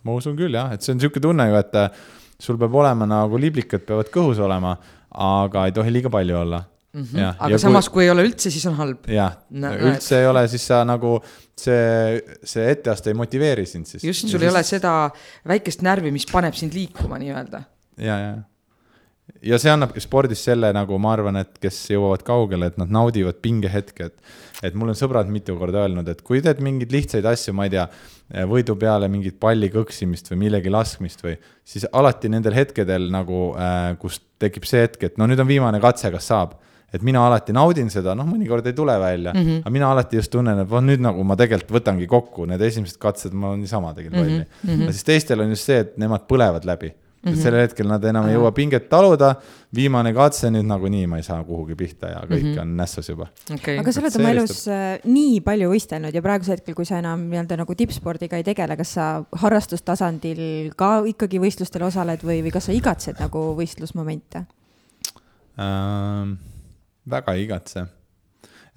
ma usun küll jah, et see on niisugune tunne ju, et äh, sul peab olema nagu liblikad peavad kõhus olema, aga ei tohi liiga palju olla mm. -hmm. Ja, aga ja samas, kui ei ole üldse, siis on halb. jah no,, üldse no, ei ole, siis sa nagu see, see etteaste ei motiveeri sind siis. just, sul ja ei siis... ole seda väikest närvi, mis paneb sind liikuma nii-öelda. ja, ja ja see annabki spordis selle nagu ma arvan, et kes jõuavad kaugele, et nad naudivad pingehetke, et. et mul on sõbrad mitu korda öelnud, et kui teed mingeid lihtsaid asju, ma ei tea, võidu peale mingit palli kõksimist või millegi laskmist või. siis alati nendel hetkedel nagu äh,, kus tekib see hetk, et no nüüd on viimane katse, kas saab. et mina alati naudin seda, noh, mõnikord ei tule välja mm, -hmm. aga mina alati just tunnen, et vot nüüd nagu ma tegelikult võtangi kokku need esimesed katsed, ma niisama tegin lolli mm. -hmm. ja siis teistel on just see, et nemad põlevad läbi Mm -hmm. sellel hetkel nad enam ei jõua pinget taluda, viimane katse nüüd nagunii ma ei saa kuhugi pihta ja kõik mm -hmm. on nässus juba okay.. aga sa oled oma elus äh, nii palju võistelnud ja praegusel hetkel, kui sa enam nii-öelda nagu tippspordiga ei tegele, kas sa harrastustasandil ka ikkagi võistlustel osaled või, või kas sa igatsed nagu võistlusmomente ähm,? väga ei igatse.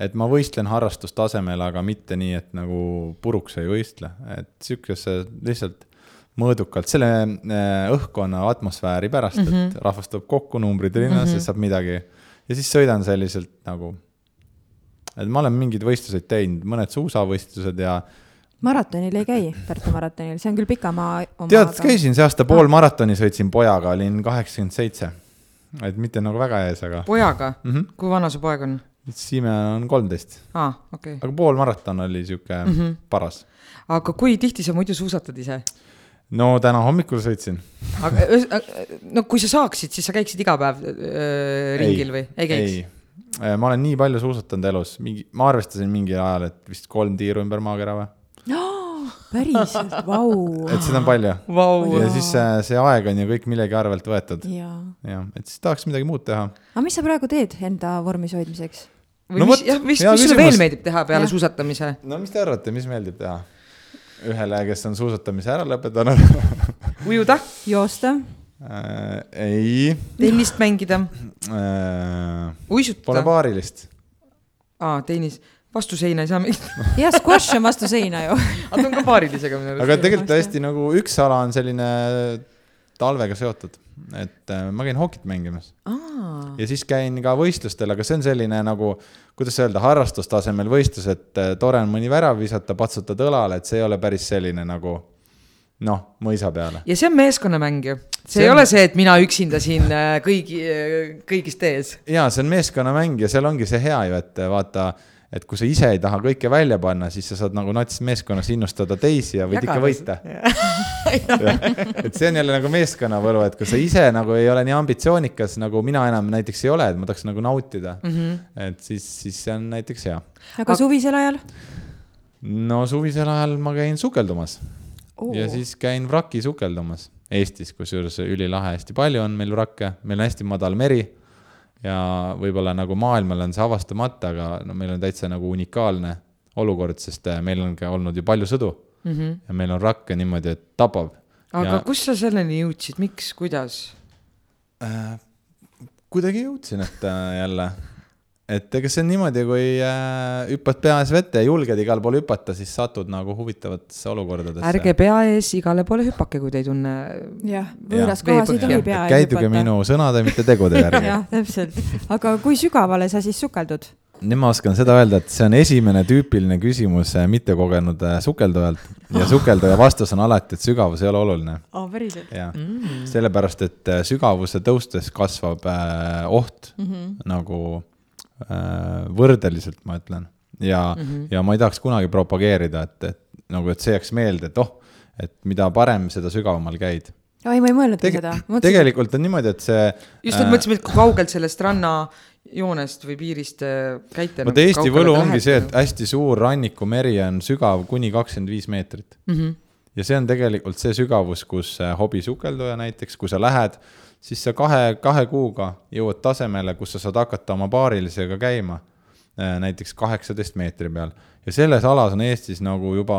et ma võistlen harrastustasemel, aga mitte nii, et nagu puruks ei võistle, et sihukese lihtsalt mõõdukalt selle äh, õhkkonna atmosfääri pärast mm, -hmm. et mhm. rahvas tuleb kokku, numbrid rinnas mm, -hmm. saab midagi. ja siis sõidan selliselt nagu, et ma olen mingeid võistluseid teinud, mõned suusavõistlused ja. maratonil ei käi, Tartu maratonil, see on küll pikamaa oma. tead käisin see aasta pool maratoni, sõitsin pojaga, olin kaheksakümmend seitse. et mitte nagu väga ees, aga. pojaga mm? -hmm. kui vana su poeg on? Siime on kolmteist. ah,, okei okay.. aga poolmaraton oli sihuke mm -hmm. paras. aga kui tihti sa muidu suusatad ise? No täna hommikul sõitsin. aga no kui sa saaksid, siis sa käiksid iga päev äh, ringil või ei käiks? ei, äh, ma olen nii palju suusatanud elus, mingi, ma arvestasin mingil ajal, et vist kolm tiiru ümber maakera või päriselt, vau. et seda on palju wow.. ja siis see, see aeg on ju kõik millegi arvelt võetud. jah, et siis tahaks midagi muud teha. aga mis sa praegu teed enda vormis hoidmiseks? või no, mis, mis, mis sulle veel meeldib teha peale ja. suusatamise? no mis te arvate, mis meeldib teha? Ühele, kes on suusatamise ära lõpetanud ujuda? joosta äh,? ei. tennist mängida äh,? uisutada? Pole paarilist. aa, tennis vastu seina ei saa mängida. jah, squash on vastu seina ju aga ta on ka paarilisega minu arust. aga tegelikult hästi nagu üks ala on selline talvega seotud, et äh, ma käin hokit mängimas. ja siis käin ka võistlustel, aga see on selline nagu, kuidas öelda, harrastustasemel võistlus, et äh, tore on mõni värav visata, patsutad õlale, et see ei ole päris selline nagu noh, mõisa peale. ja see on meeskonnamäng ju. see, see ei on... ole see, et mina üksinda siin äh, kõigi, kõigist ees. ja see on meeskonnamäng ja seal ongi see hea ju, et vaata et kui sa ise ei taha kõike välja panna, siis sa saad nagu nats meeskonnas innustada teisi ja võid Jagades. ikka võita. et see on jälle nagu meeskonnavõlu, et kui sa ise nagu ei ole nii ambitsioonikas, nagu mina enam näiteks ei ole, et ma tahaks nagu nautida mm. -hmm. et siis, siis see on näiteks hea. aga suvisel ajal? no suvisel ajal ma käin sukeldumas oh. ja siis käin vraki sukeldumas Eestis, kusjuures ülilahe, hästi palju on meil vrakke, meil on hästi madal meri ja võib-olla nagu maailmal on see avastamata, aga no meil on täitsa nagu unikaalne olukord, sest äh, meil on ka olnud ju palju sõdu mm. -hmm. ja meil on rakke niimoodi, et tapab. aga ja... kus sa selleni jõudsid, miks, kuidas äh,? kuidagi jõudsin, et äh, jälle et ega see on niimoodi, kui äh, hüppad pea ees vette ja julged igale poole hüpata, siis satud nagu huvitavatesse olukordadesse. ärge pea ees igale poole hüpake, kui te ei tunne. jah, võõras kohas ei tohi pea ees hüpata. käiduge minu sõnade, mitte tegude järgi jah, täpselt. aga kui sügavale sa siis sukeldud? nüüd ma oskan seda öelda, et see on esimene tüüpiline küsimus äh, mittekogenud äh, sukeldujalt ja sukelduja vastus on alati, et sügavus ei ole oluline oh,. päriselt? jah mm., sellepärast et äh, sügavuse tõustes kasvab äh, oht mm -hmm. nagu võrdeliselt, ma ütlen. ja mm, -hmm. ja ma ei tahaks kunagi propageerida, et, et nagu, et see jääks meelde, et oh, et mida parem, seda sügavamal käid. ei, ma ei mõelnudki Teg seda. tegelikult on niimoodi, et see. just, et äh, mõtlesime, et kui kaugelt sellest rannajoonest või piirist äh, käite. vot Eesti võlu ongi see, et hästi suur rannikumeri on sügav kuni kakskümmend viis meetrit mm. -hmm. ja see on tegelikult see sügavus, kus hobisukelduja näiteks, kui sa lähed siis sa kahe, kahe kuuga jõuad tasemele, kus sa saad hakata oma paarilisega käima, äh, näiteks kaheksateist meetri peal. ja selles alas on Eestis nagu juba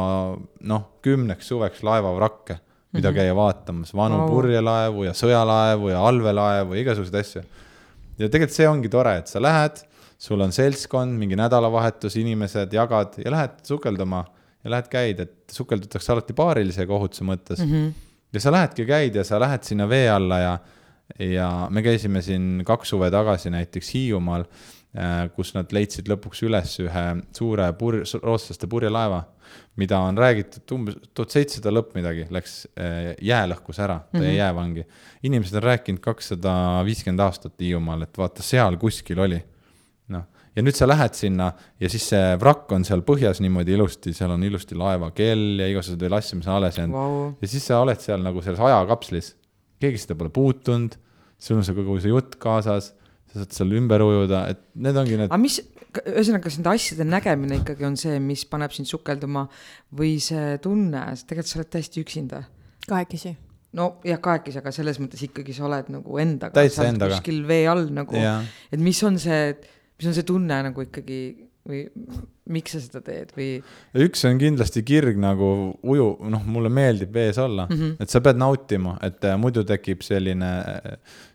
noh, kümneks suveks laevavrakke, mida mm -hmm. käia vaatamas, vanu oh. purjelaevu ja sõjalaevu ja allveelaevu ja igasuguseid asju. ja tegelikult see ongi tore, et sa lähed, sul on seltskond, mingi nädalavahetus, inimesed, jagad ja lähed sukeldama ja lähed käid, et sukeldutakse alati paarilisega ohutuse mõttes mm. -hmm. ja sa lähedki, käid ja sa lähed sinna vee alla ja ja me käisime siin kaks suve tagasi näiteks Hiiumaal, äh, kus nad leidsid lõpuks üles ühe suure pur-, rootslaste purjelaeva, mida on räägitud umbes tuhat seitsesada lõpp midagi, läks äh, jää lõhkus ära, ta jäi mm -hmm. jäävangi. inimesed on rääkinud kakssada viiskümmend aastat Hiiumaal, et vaata, seal kuskil oli. noh, ja nüüd sa lähed sinna ja siis see vrakk on seal põhjas niimoodi ilusti, seal on ilusti laevakell ja igasugused veel asju, mis on alles jäänud wow.. ja siis sa oled seal nagu selles ajakapslis keegi seda pole puutunud, sul on see kogu see jutt kaasas, sa saad seal ümber ujuda, et need ongi need aga mis, ühesõnaga, kas nende asjade nägemine ikkagi on see, mis paneb sind sukelduma või see tunne, sest tegelikult sa oled täiesti üksinda? kahekesi. no jah, kahekesi, aga selles mõttes ikkagi sa oled nagu endaga. täitsa endaga. kuskil vee all nagu, et mis on see, mis on see tunne nagu ikkagi või miks sa seda teed või? üks on kindlasti kirg nagu uju, noh, mulle meeldib vees olla mm, -hmm. et sa pead nautima, et äh, muidu tekib selline,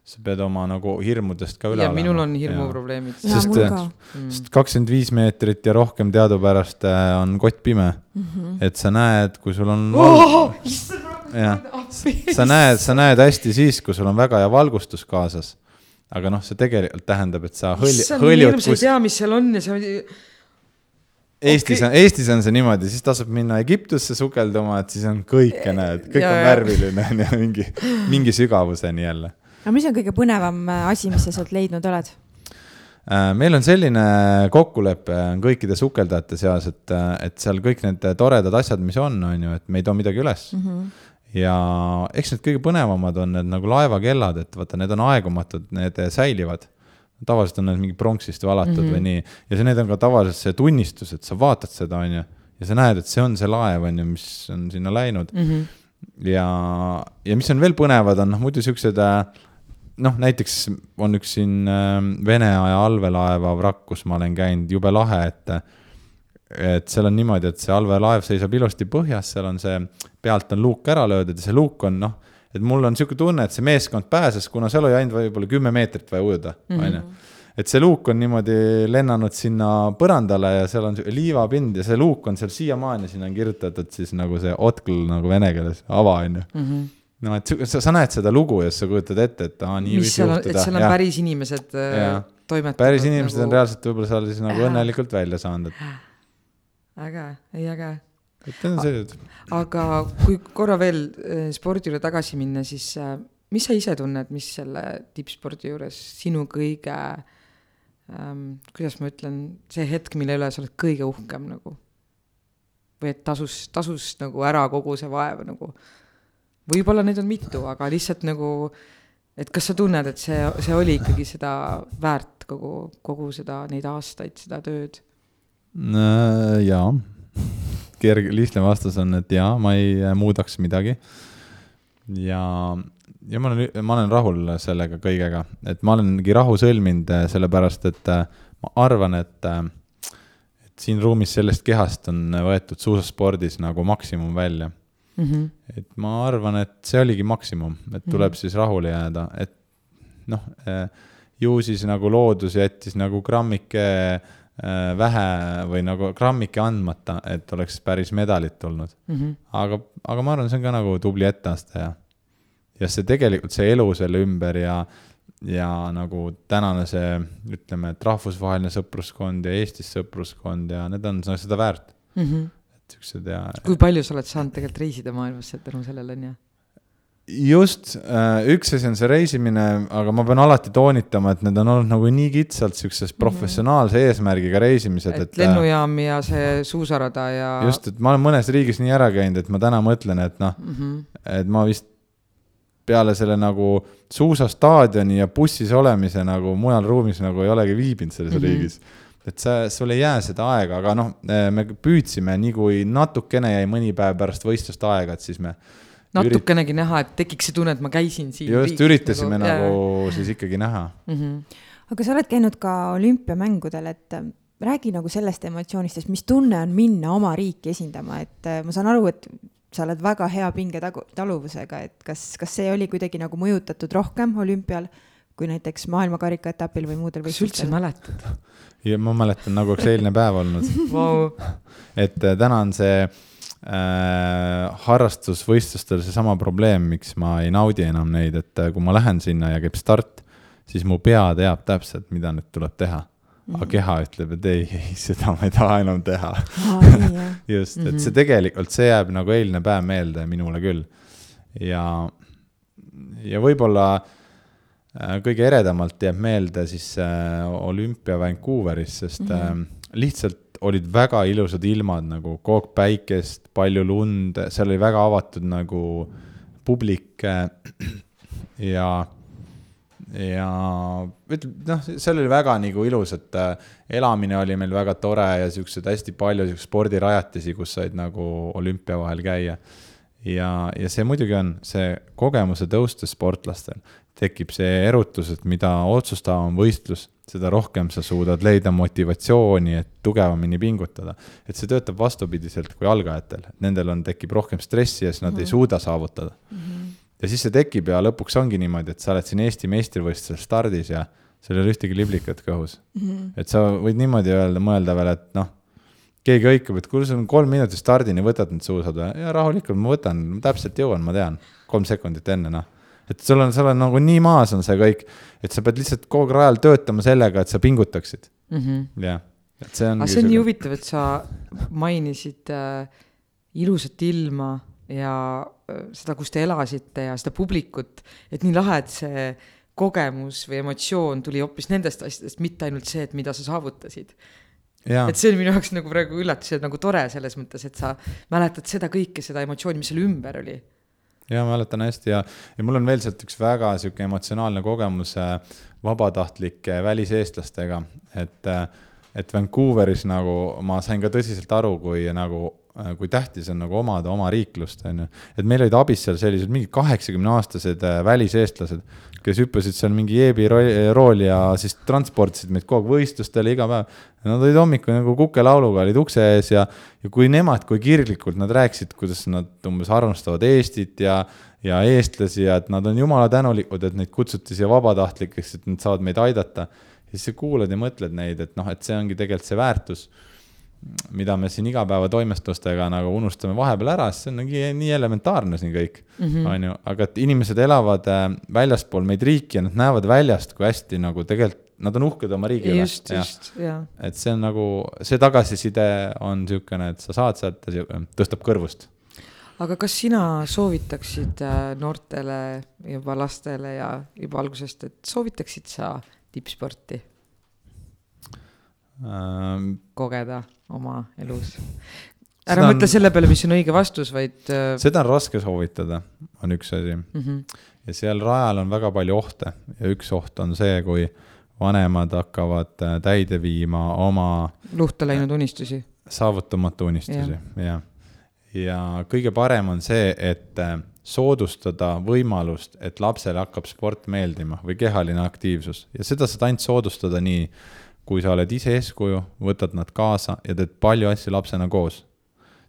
sa pead oma nagu hirmudest ka üle olema. minul on hirmuprobleemid. sest, äh, mm. sest kakskümmend viis meetrit ja rohkem teadupärast äh, on kott pime mm. -hmm. et sa näed, kui sul on oh, jah, sa näed, sa näed hästi siis, kui sul on väga hea valgustus kaasas aga noh, see tegelikult tähendab, et sa hõlj-, hõljud kus.... sa ei tea, mis seal on ja sa Eestis okay. on, Eestis on see niimoodi, siis tasub minna Egiptusse sukelduma, et siis on kõike näed, kõik ja, on värviline on ju, mingi, mingi sügavuseni jälle. aga mis on kõige põnevam äh, asi, mis sa sealt leidnud oled? Äh, meil on selline kokkulepe on kõikide sukeldajate seas, et, äh, et seal kõik need toredad asjad, mis on, on ju, et me ei too midagi üles mm. -hmm ja eks need kõige põnevamad on need nagu laevakellad, et vaata, need on aegumatud, need säilivad. tavaliselt on need mingi pronksist valatud mm -hmm. või nii ja see, need on ka tavaliselt see tunnistus, et sa vaatad seda, on ju, ja sa näed, et see on see laev, on ju, mis on sinna läinud mm. -hmm. ja, ja mis on veel põnevad, on noh, muidu siuksed äh, noh, näiteks on üks siin äh, Vene aja allveelaeva vrakk, kus ma olen käinud, jube lahe, et et seal on niimoodi, et see allveelaev seisab ilusti põhjas, seal on see, pealt on luuk ära löödud ja see luuk on noh, et mul on niisugune tunne, et see meeskond pääses, kuna seal oli ainult võib-olla kümme meetrit vaja ujuda, mhm. on ju. et see luuk on niimoodi lennanud sinna põrandale ja seal on liivapind ja see luuk on seal siiamaani, sinna on kirjutatud siis nagu see otkl nagu vene keeles, ava, on ju mhm. no et sa, sa näed seda lugu ja sa kujutad ette, et aa, nii võis juhtuda. et seal on ja. päris inimesed äh, toimetanud. päris inimesed nagu... on reaalselt võib-olla seal siis nagu õnnelikult välja saanud, et äge, ei äge. et on see, et. aga kui korra veel eh, spordi juurde tagasi minna, siis eh, mis sa ise tunned, mis selle tippspordi juures sinu kõige ähm,, kuidas ma ütlen, see hetk, mille üle sa oled kõige uhkem nagu? või et tasus, tasus nagu ära kogu see vaev nagu. võib-olla neid on mitu, aga lihtsalt nagu, et kas sa tunned, et see, see oli ikkagi seda väärt kogu, kogu seda, neid aastaid, seda tööd jaa, kerge, lihtne vastus on, et jaa, ma ei äh, muudaks midagi. ja, ja ma olen, ma olen rahul sellega kõigega, et ma olengi rahu sõlminud, äh, sellepärast et ma arvan, et, et siin ruumis sellest kehast on võetud suusaspordis nagu maksimum välja mm. -hmm. et ma arvan, et see oligi maksimum, et tuleb mm -hmm. siis rahule jääda, et noh, ju siis nagu loodus jättis nagu grammike äh, Äh, vähe või nagu grammike andmata, et oleks päris medalit tulnud mm. -hmm. aga, aga ma arvan, see on ka nagu tubli etteaste ja, ja see tegelikult, see elu selle ümber ja, ja nagu tänane see, ütleme, et rahvusvaheline sõpruskond ja Eestis sõpruskond ja need on seda väärt mm. -hmm. et siuksed ja. kui palju sa oled saanud tegelikult reisida maailmas tänu sellele, on ju? Just, äh, üks asi on see reisimine, aga ma pean alati toonitama, et need on olnud nagu nii kitsalt siukses mhm. professionaalse eesmärgiga reisimised, et. et lennujaam ja see suusarada ja. just, et ma olen mõnes riigis nii ära käinud, et ma täna mõtlen, et noh mm, -hmm. et ma vist peale selle nagu suusastaadioni ja bussis olemise nagu mujal ruumis nagu ei olegi viibinud selles mm -hmm. riigis et sa, sul ei jää seda aega, aga noh, me püüdsime, nii kui natukene jäi mõni päev pärast võistlust aega, et siis me natukenegi näha, et tekiks see tunne, et ma käisin siin. just, üritasime nagu, nagu siis ikkagi näha mm. -hmm. aga sa oled käinud ka olümpiamängudel, et äh, räägi nagu sellest emotsioonist, sest mis tunne on minna oma riiki esindama, et äh, ma saan aru, et sa oled väga hea pingetaluvusega, et kas, kas see oli kuidagi nagu mõjutatud rohkem olümpial kui näiteks maailmakarika etapil või muudel võistlustel? kas üldse mäletad? ja ma mäletan nagu oleks eilne päev olnud wow. et äh, täna on see harrastusvõistlustel seesama probleem, miks ma ei naudi enam neid, et äh, kui ma lähen sinna ja käib start, siis mu pea teab täpselt, mida nüüd tuleb teha. aga mm. keha ütleb, et ei, ei, seda ma ei taha enam teha just, et see mhm. tegelikult, see jääb nagu eilne päev meelde minule küll. ja, ja võib-olla äh, kõige eredamalt jääb meelde siis äh, olümpia Vancouveris, sest mm -hmm. äh, lihtsalt olid väga ilusad ilmad nagu kookpäikest, palju lund, seal oli väga avatud nagu publik ja ja ütleme, noh, seal oli väga nagu ilus, et äh, elamine oli meil väga tore ja siukseid hästi palju siukseid spordirajatisi, kus said nagu olümpia vahel käia. ja, ja see muidugi on see kogemuse tõustes sportlastel tekib see erutus, et mida otsustavam võistlus, seda rohkem sa suudad leida motivatsiooni, et tugevamini pingutada. et see töötab vastupidiselt kui algajatel, nendel on, tekib rohkem stressi ja siis nad mm -hmm. ei mhm. suuda saavutada mm. -hmm ja siis see tekib ja lõpuks ongi niimoodi, et sa oled siin Eesti meistrivõistlusel stardis ja sul ei ole ühtegi liblikat kõhus mm. -hmm. et sa võid niimoodi öelda, mõelda veel, et noh, keegi hõikab, et kuule, sul on kolm minutit stardini, võtad need suusad või? ja rahulikult ma võtan, täpselt jõuan, ma tean, kolm sekundit enne, noh. Et sul on, sul on nagu nii maas on see kõik, et sa pead lihtsalt kogu aeg rajal töötama sellega, et sa pingutaksid mm. -hmm. jah, et see on. aga see on nii huvitav, et sa mainisid äh, ilusat ilma ja seda, kus te elasite ja seda publikut, et nii lahe, et see kogemus või emotsioon tuli hoopis nendest asjadest, mitte ainult see, et mida sa saavutasid. et see on minu jaoks nagu praegu üllatus ja nagu tore selles mõttes, et sa mäletad seda kõike, seda emotsiooni, mis seal ümber oli. Ja mäletan hästi. Ja, ja mul on veel sealt üks väga sihuke emotsionaalne kogemus äh, vabatahtlike väliseestlastega, et äh, et Vancouveris nagu ma sain ka tõsiselt aru, kui nagu Äh, kui tähtis on nagu omada oma riiklust, on ju. et meil olid abis seal sellised mingid kaheksakümne aastased väliseestlased, kes hüppasid seal mingi jeebirooli ja siis transportisid meid kogu aeg võistlustele iga päev. Nad olid hommikul nagu kukelauluga olid ukse ees ja, ja kui nemad, kui kirglikult nad rääkisid, kuidas nad umbes armastavad Eestit ja, ja eestlasi ja et nad on jumala tänulikud, et neid kutsuti siia vabatahtlikeks, et nad saavad meid aidata. siis sa kuulad ja mõtled neid, et noh, et see ongi tegelikult see väärtus mida me siin igapäevatoimestustega nagu unustame vahepeal ära, sest see on nagu nii elementaarne siin kõik -hmm. on ju, aga et inimesed elavad äh, väljaspool meid riiki ja nad näevad väljast, kui hästi nagu tegelikult nad on uhked oma riigi üle. just, just, jaa. et see on nagu, see tagasiside on niisugune, et sa saad sealt, tõstab kõrvust. aga kas sina soovitaksid äh, noortele, juba lastele ja juba algusest, et soovitaksid sa tippsporti ähm...? kogeda oma elus. ära mõtle on... selle peale, mis on õige vastus, vaid. Äh, seda on raske soovitada, on üks asi mm. -hmm. ja seal rajal on väga palju ohte ja üks oht on see, kui vanemad hakkavad äh, täide viima oma. luhta läinud unistusi. saavutamatu unistusi, jah. ja kõige parem on see, et äh, soodustada võimalust, et lapsele hakkab sport meeldima või kehaline aktiivsus ja seda saad ainult soodustada nii kui sa oled ise eeskuju, võtad nad kaasa ja teed palju asju lapsena koos,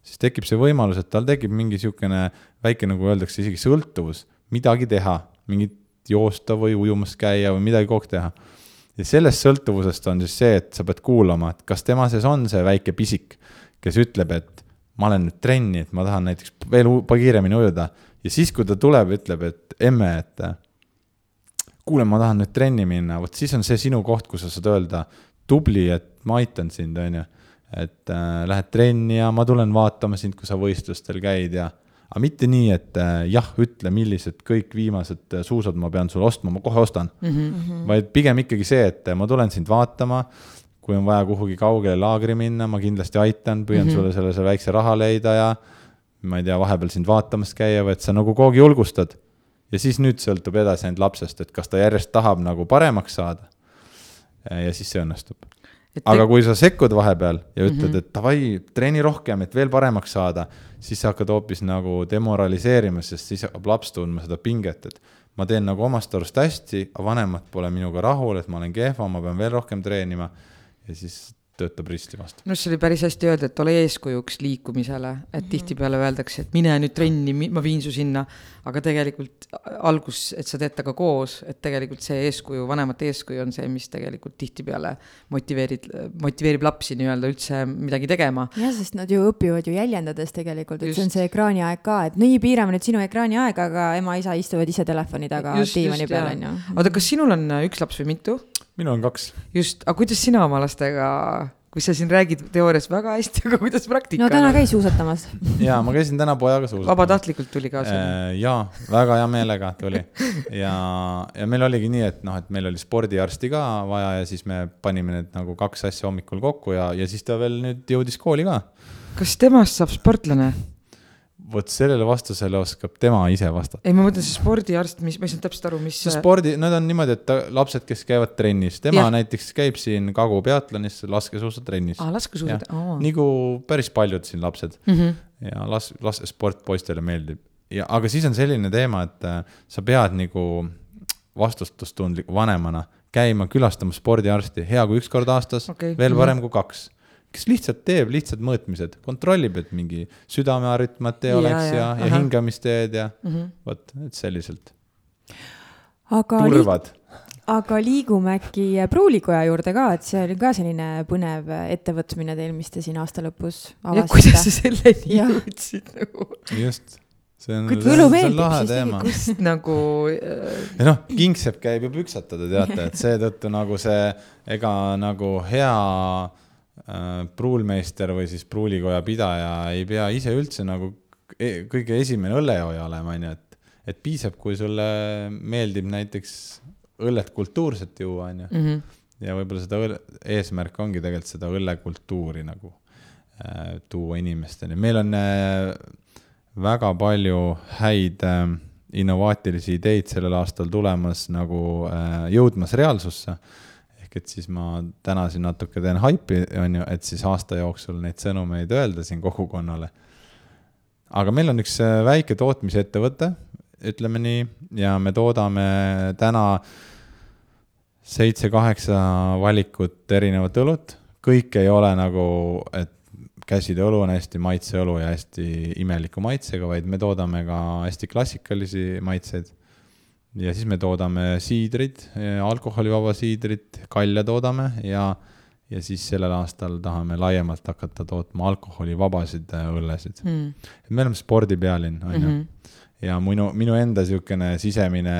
siis tekib see võimalus, et tal tekib mingi niisugune väike, nagu öeldakse, isegi sõltuvus, midagi teha, mingit joosta või ujumas käia või midagi kogu aeg teha. ja sellest sõltuvusest on siis see, et sa pead kuulama, et kas tema sees on see väike pisik, kes ütleb, et ma olen nüüd trenni, et ma tahan näiteks veel kiiremini ujuda ja siis, kui ta tuleb, ütleb, et emme, et kuule, ma tahan nüüd trenni minna, vot siis on see sinu koht, kus sa saad öelda tubli, et ma aitan sind, on ju. et äh, lähed trenni ja ma tulen vaatama sind, kui sa võistlustel käid ja, aga mitte nii, et äh, jah, ütle, millised kõik viimased äh, suusad ma pean sulle ostma, ma kohe ostan mm. -hmm. vaid pigem ikkagi see, et äh, ma tulen sind vaatama, kui on vaja kuhugi kaugele laagri minna, ma kindlasti aitan, püüan mm -hmm. sulle selle, selle väikse raha leida ja ma ei tea, vahepeal sind vaatamas käia, vaid sa nagu kogu aeg julgustad. ja siis nüüd sõltub edasi ainult lapsest, et kas ta järjest tahab nagu paremaks saada ja siis see õnnestub. aga kui sa sekkud vahepeal ja ütled mm, -hmm. et davai, treeni rohkem, et veel paremaks saada, siis sa hakkad hoopis nagu demoraliseerima, sest siis hakkab laps tundma seda pinget, et ma teen nagu omast arust hästi, aga vanemad pole minuga rahul, et ma olen kehva, ma pean veel rohkem treenima. ja siis töötab risti vastu. arust see oli päris hästi öeldud, et ole eeskujuks liikumisele, et mm -hmm. tihtipeale öeldakse, et mine nüüd trenni, ma viin su sinna, aga tegelikult algus, et sa teed temaga koos, et tegelikult see eeskuju, vanemate eeskuju on see, mis tegelikult tihtipeale motiveerib, motiveerib lapsi nii-öelda üldse midagi tegema. jah, sest nad ju õpivad ju jäljendades tegelikult, et just. see on see ekraaniaeg ka, et nii, piirame nüüd sinu ekraaniaega, aga ema-isa istuvad ise telefoni taga diivani peal, on ju. oota, kas sinul on üks laps või mitu? Minul on kaks. just, aga kuidas sina oma lastega, kui sa siin räägid teoorias väga hästi, aga kuidas praktika? no täna käis suusatamas ja ma käisin täna pojaga suusatamas. vabatahtlikult tuli kaasa äh,? ja, väga hea meelega tuli ja, ja meil oligi nii, et noh, et meil oli spordiarsti ka vaja ja siis me panime need nagu kaks asja hommikul kokku ja, ja siis ta veel nüüd jõudis kooli ka. kas temast saab sportlane? Vot sellele vastusele oskab tema ise vastata. ei, ma mõtlen see spordiarst, mis, ma ei saanud täpselt aru, mis. see spordi, need on niimoodi, et ta, lapsed, kes käivad trennis, tema ja. näiteks käib siin Kagu-Peatlonis laskesuusatrennis aa, laskesuusad, aa. nagu päris paljud siin lapsed Mhm. ja las-, laskesport poistele meeldib. ja, aga siis on selline teema, et äh, sa pead nagu vastutustundliku vanemana käima külastamas spordiarsti, hea kui üks kord aastas okay., veel parem kui kaks. Kes lihtsalt teeb lihtsad mõõtmised, kontrollib, et mingi südamearütmat ei Ja, oleks ja, ja, ja, hingamisteed ja Mhm. vot, et selliselt. turvad. aga liigume äkki Pruulikoja juurde ka, et see oli ka selline põnev ettevõtmine teil, mis te siin aasta lõpus ja kuidas sa avasite. selleni jõudsid nagu, just, see on, Kui see on, see on lahe teema. kust nagu äh, ja noh, kingsepp käib ju püksatada, teate, et seetõttu nagu see, ega nagu hea äh, pruulmeister või siis pruulikoja pidaja ei pea ise üldse nagu e kõige esimene õllejooja olema, onju, et, et piisab, kui sulle meeldib näiteks õllet kultuurselt juua, onju. mhm. ja võib-olla seda õlle, eesmärk ongi tegelikult seda õllekultuuri nagu äh, tuua inimesteni. meil on äh, väga palju häid äh, innovaatilisi ideid sellel aastal tulemas nagu äh, jõudmas reaalsusse. Ehk et siis ma täna siin natuke teen haipi, on ju, et siis aasta jooksul neid sõnumeid öelda siin kogukonnale. aga meil on üks äh, väike tootmisettevõte, ütleme nii, ja me toodame täna seitse-kaheksa valikut erinevat õlut, kõik ei ole nagu, et käside õlu on hästi maitseõlu ja hästi imeliku maitsega, vaid me toodame ka hästi klassikalisi maitseid. Ja siis me toodame siidrit, alkoholivaba siidrit, kalja toodame ja, ja siis sellel aastal tahame laiemalt hakata tootma alkoholivabasid äh, õllesid. mm.. me oleme spordipealinn, on ju Mhm. ja minu, minu enda niisugune sisemine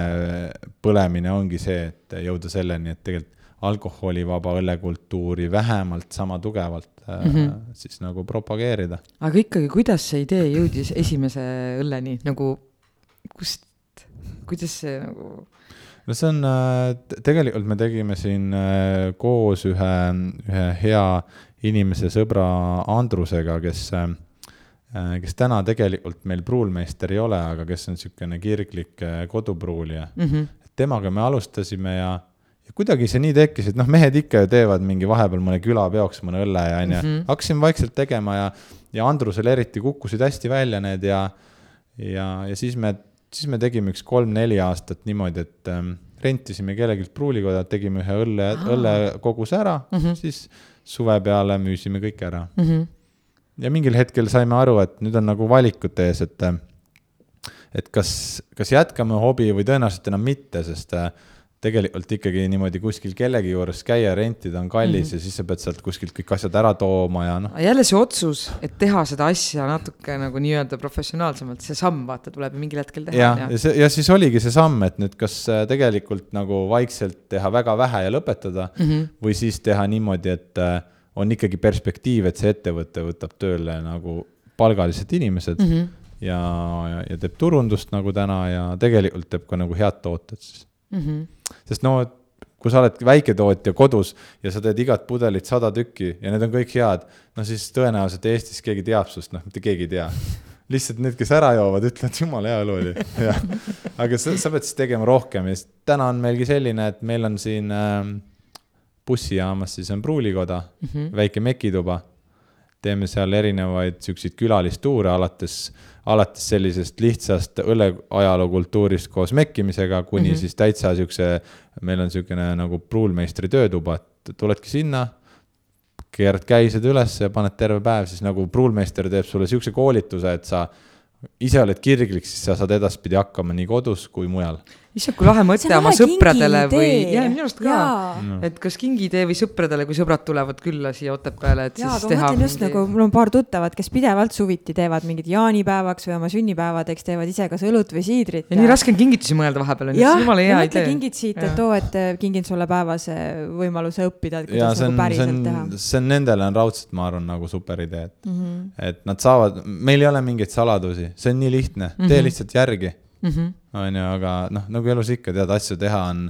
põlemine ongi see, et jõuda selleni, et tegelikult alkoholivaba õllekultuuri vähemalt sama tugevalt mm. -hmm. siis nagu propageerida. aga ikkagi, kuidas see idee jõudis esimese õlleni nagu, kust, kuidas see nagu, no see on, tegelikult me tegime siin äh, koos ühe, ühe hea inimese, sõbra Andrusega, kes, kes täna tegelikult meil pruulmeister ei ole, aga kes on niisugune kirglik äh, kodupruulija mm? -hmm. temaga me alustasime ja, ja kuidagi see nii tekkis, et noh, mehed ikka ju teevad mingi vahepeal mõne külapeoks mõne õlle ja onju mm. -hmm., hakkasin vaikselt tegema ja, ja Andrusel eriti kukkusid hästi välja need ja, ja, ja siis me, siis me tegime üks kolm-neli aastat niimoodi, et ähm, rentisime kellelgi pruulikoda, tegime ühe õlle, õllekoguse ära mm. -hmm. siis suve peale müüsime kõik ära. Mm -hmm. ja mingil hetkel saime aru, et nüüd on nagu valikute ees, et et kas, kas jätkame hobi või tõenäoliselt enam mitte, sest äh, tegelikult ikkagi niimoodi kuskil kellegi juures käia, rentida on kallis mm -hmm. ja siis sa pead sealt kuskilt kõik asjad ära tooma ja noh, jälle see otsus, et teha seda asja natuke nagu nii-öelda professionaalsemalt, see samm vaata tuleb mingil hetkel teha ja, ju. ja see, ja siis oligi see samm, et nüüd kas äh, tegelikult nagu vaikselt teha väga vähe ja lõpetada mm. -hmm. või siis teha niimoodi, et äh, on ikkagi perspektiiv, et see ettevõte võtab tööle nagu palgalised inimesed mm. -hmm. ja, ja, ja teeb turundust nagu täna ja tegelikult teeb ka nagu head tooted siis. Mhm. sest no kui sa oled väiketootja kodus ja sa teed igat pudelit sada tükki ja need on kõik head, no siis tõenäoliselt Eestis keegi teab sinust, noh, mitte keegi ei tea. lihtsalt need, kes ära joovad, ütlevad, jumala hea õlu oli, aga sa, sa pead siis tegema rohkem ja täna on meilgi selline, et meil on siin äh, bussijaamas siis on pruulikoda mm, -hmm. väike mekituba. teeme seal erinevaid siukseid külalistuure alates, alates sellisest lihtsast õlleajaloo kultuurist koos mekkimisega kuni mm -hmm. siis täitsa siukse, meil on siukene nagu pruulmeistri töötuba, et tuledki sinna, keerad käised üles ja paned terve päev, siis nagu pruulmeister teeb sulle siukse koolituse, et sa ise oled kirglik, siis sa saad edaspidi hakkama nii kodus kui mujal. issand, kui lahe mõte oma sõpradele või, jaa, minu arust ka. et kas kingiidee või sõpradele, kui sõbrad tulevad külla siia Otepääle, et jaa, siis teha mõtlen just nagu, mul on paar tuttavat, kes pidevalt suviti teevad mingit jaanipäevaks või oma sünnipäevadeks teevad ise kas õlut või siidrit. ja nii raske on kingitusi mõelda vahepeal, on ju, see jah on, jumala hea idee. kingid siit, et oo, et äh, kingin sulle päevase võimaluse õppida, et ja kuidas nagu päriselt teha on, see on nendele on raudselt, ma arvan, nagu super idee, et mm. -hmm. et nad saavad, meil ei ole mingeid saladusi, see on nii lihtne, tee Mhm. lihtsalt järgi, mm -hmm. On ju, aga noh, nagu elus ikka tead, asju teha on,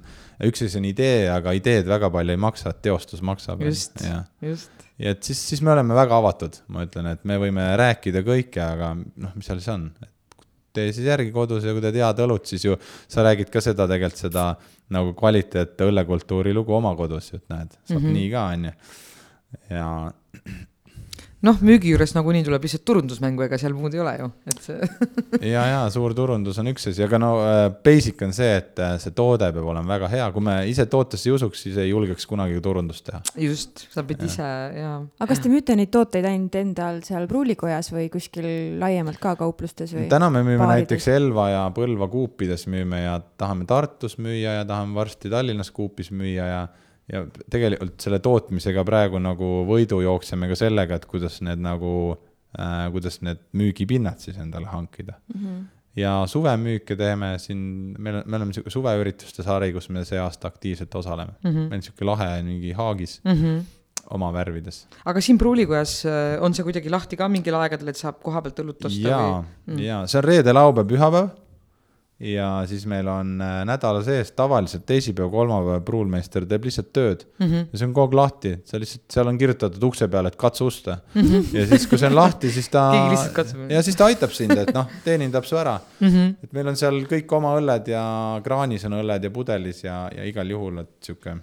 üks asi on idee, aga ideed väga palju ei maksa, teostus maksab. just, just. ja et siis, siis me oleme väga avatud, ma ütlen, et me võime rääkida kõike, aga noh, mis seal siis on, et tee siis järgi kodus ja kui teed head õlut, siis ju sa räägid ka seda tegelikult seda nagu kvaliteet õllekultuuri lugu oma kodus, et näed, saab mm -hmm. nii ka, on ju. ja noh, müügi juures nagunii tuleb lihtsalt turundusmängu, ega seal muud ei ole ju, et see ja, ja suur turundus on üks asi, aga no äh, basic on see, et äh, see toode peab olema väga hea, kui me ise tootesse ei usuks, siis ei julgeks kunagi turundust teha. just, sa pead ja. ise ja. aga kas te müüte neid tooteid ainult endal seal pruulikojas või kuskil laiemalt ka kauplustes või? täna me müüme baarides? näiteks Elva ja Põlva kuupides müüme ja tahame Tartus müüa ja tahame varsti Tallinnas kuupis müüa ja ja tegelikult selle tootmisega praegu nagu võidu jookseme ka sellega, et kuidas need nagu äh,, kuidas need müügipinnad siis endale hankida mm. -hmm. ja suvemüüke teeme siin, meil on, me oleme sihuke suveürituste sari, kus me see aasta aktiivselt osaleme mm. -hmm. meil on sihuke lahe mingi haagis mm. -hmm oma värvides. aga siin Pruulikojas äh, on see kuidagi lahti ka mingil aegadel, et saab koha pealt õlut osta? jaa mm., jaa, see on reede, laupäev, pühapäev ja siis meil on äh, nädala sees tavaliselt teisipäev, kolmapäev pruulmeister teeb lihtsalt tööd mm. -hmm. ja see on kogu aeg lahti, sa lihtsalt, seal on kirjutatud ukse peal, et katsu usta mm. -hmm. ja siis, kui see on lahti, siis ta. ja siis ta aitab sind, et noh, teenindab su ära mm. -hmm. et meil on seal kõik oma õlled ja kraanis on õlled ja pudelis ja, ja igal juhul, et sihuke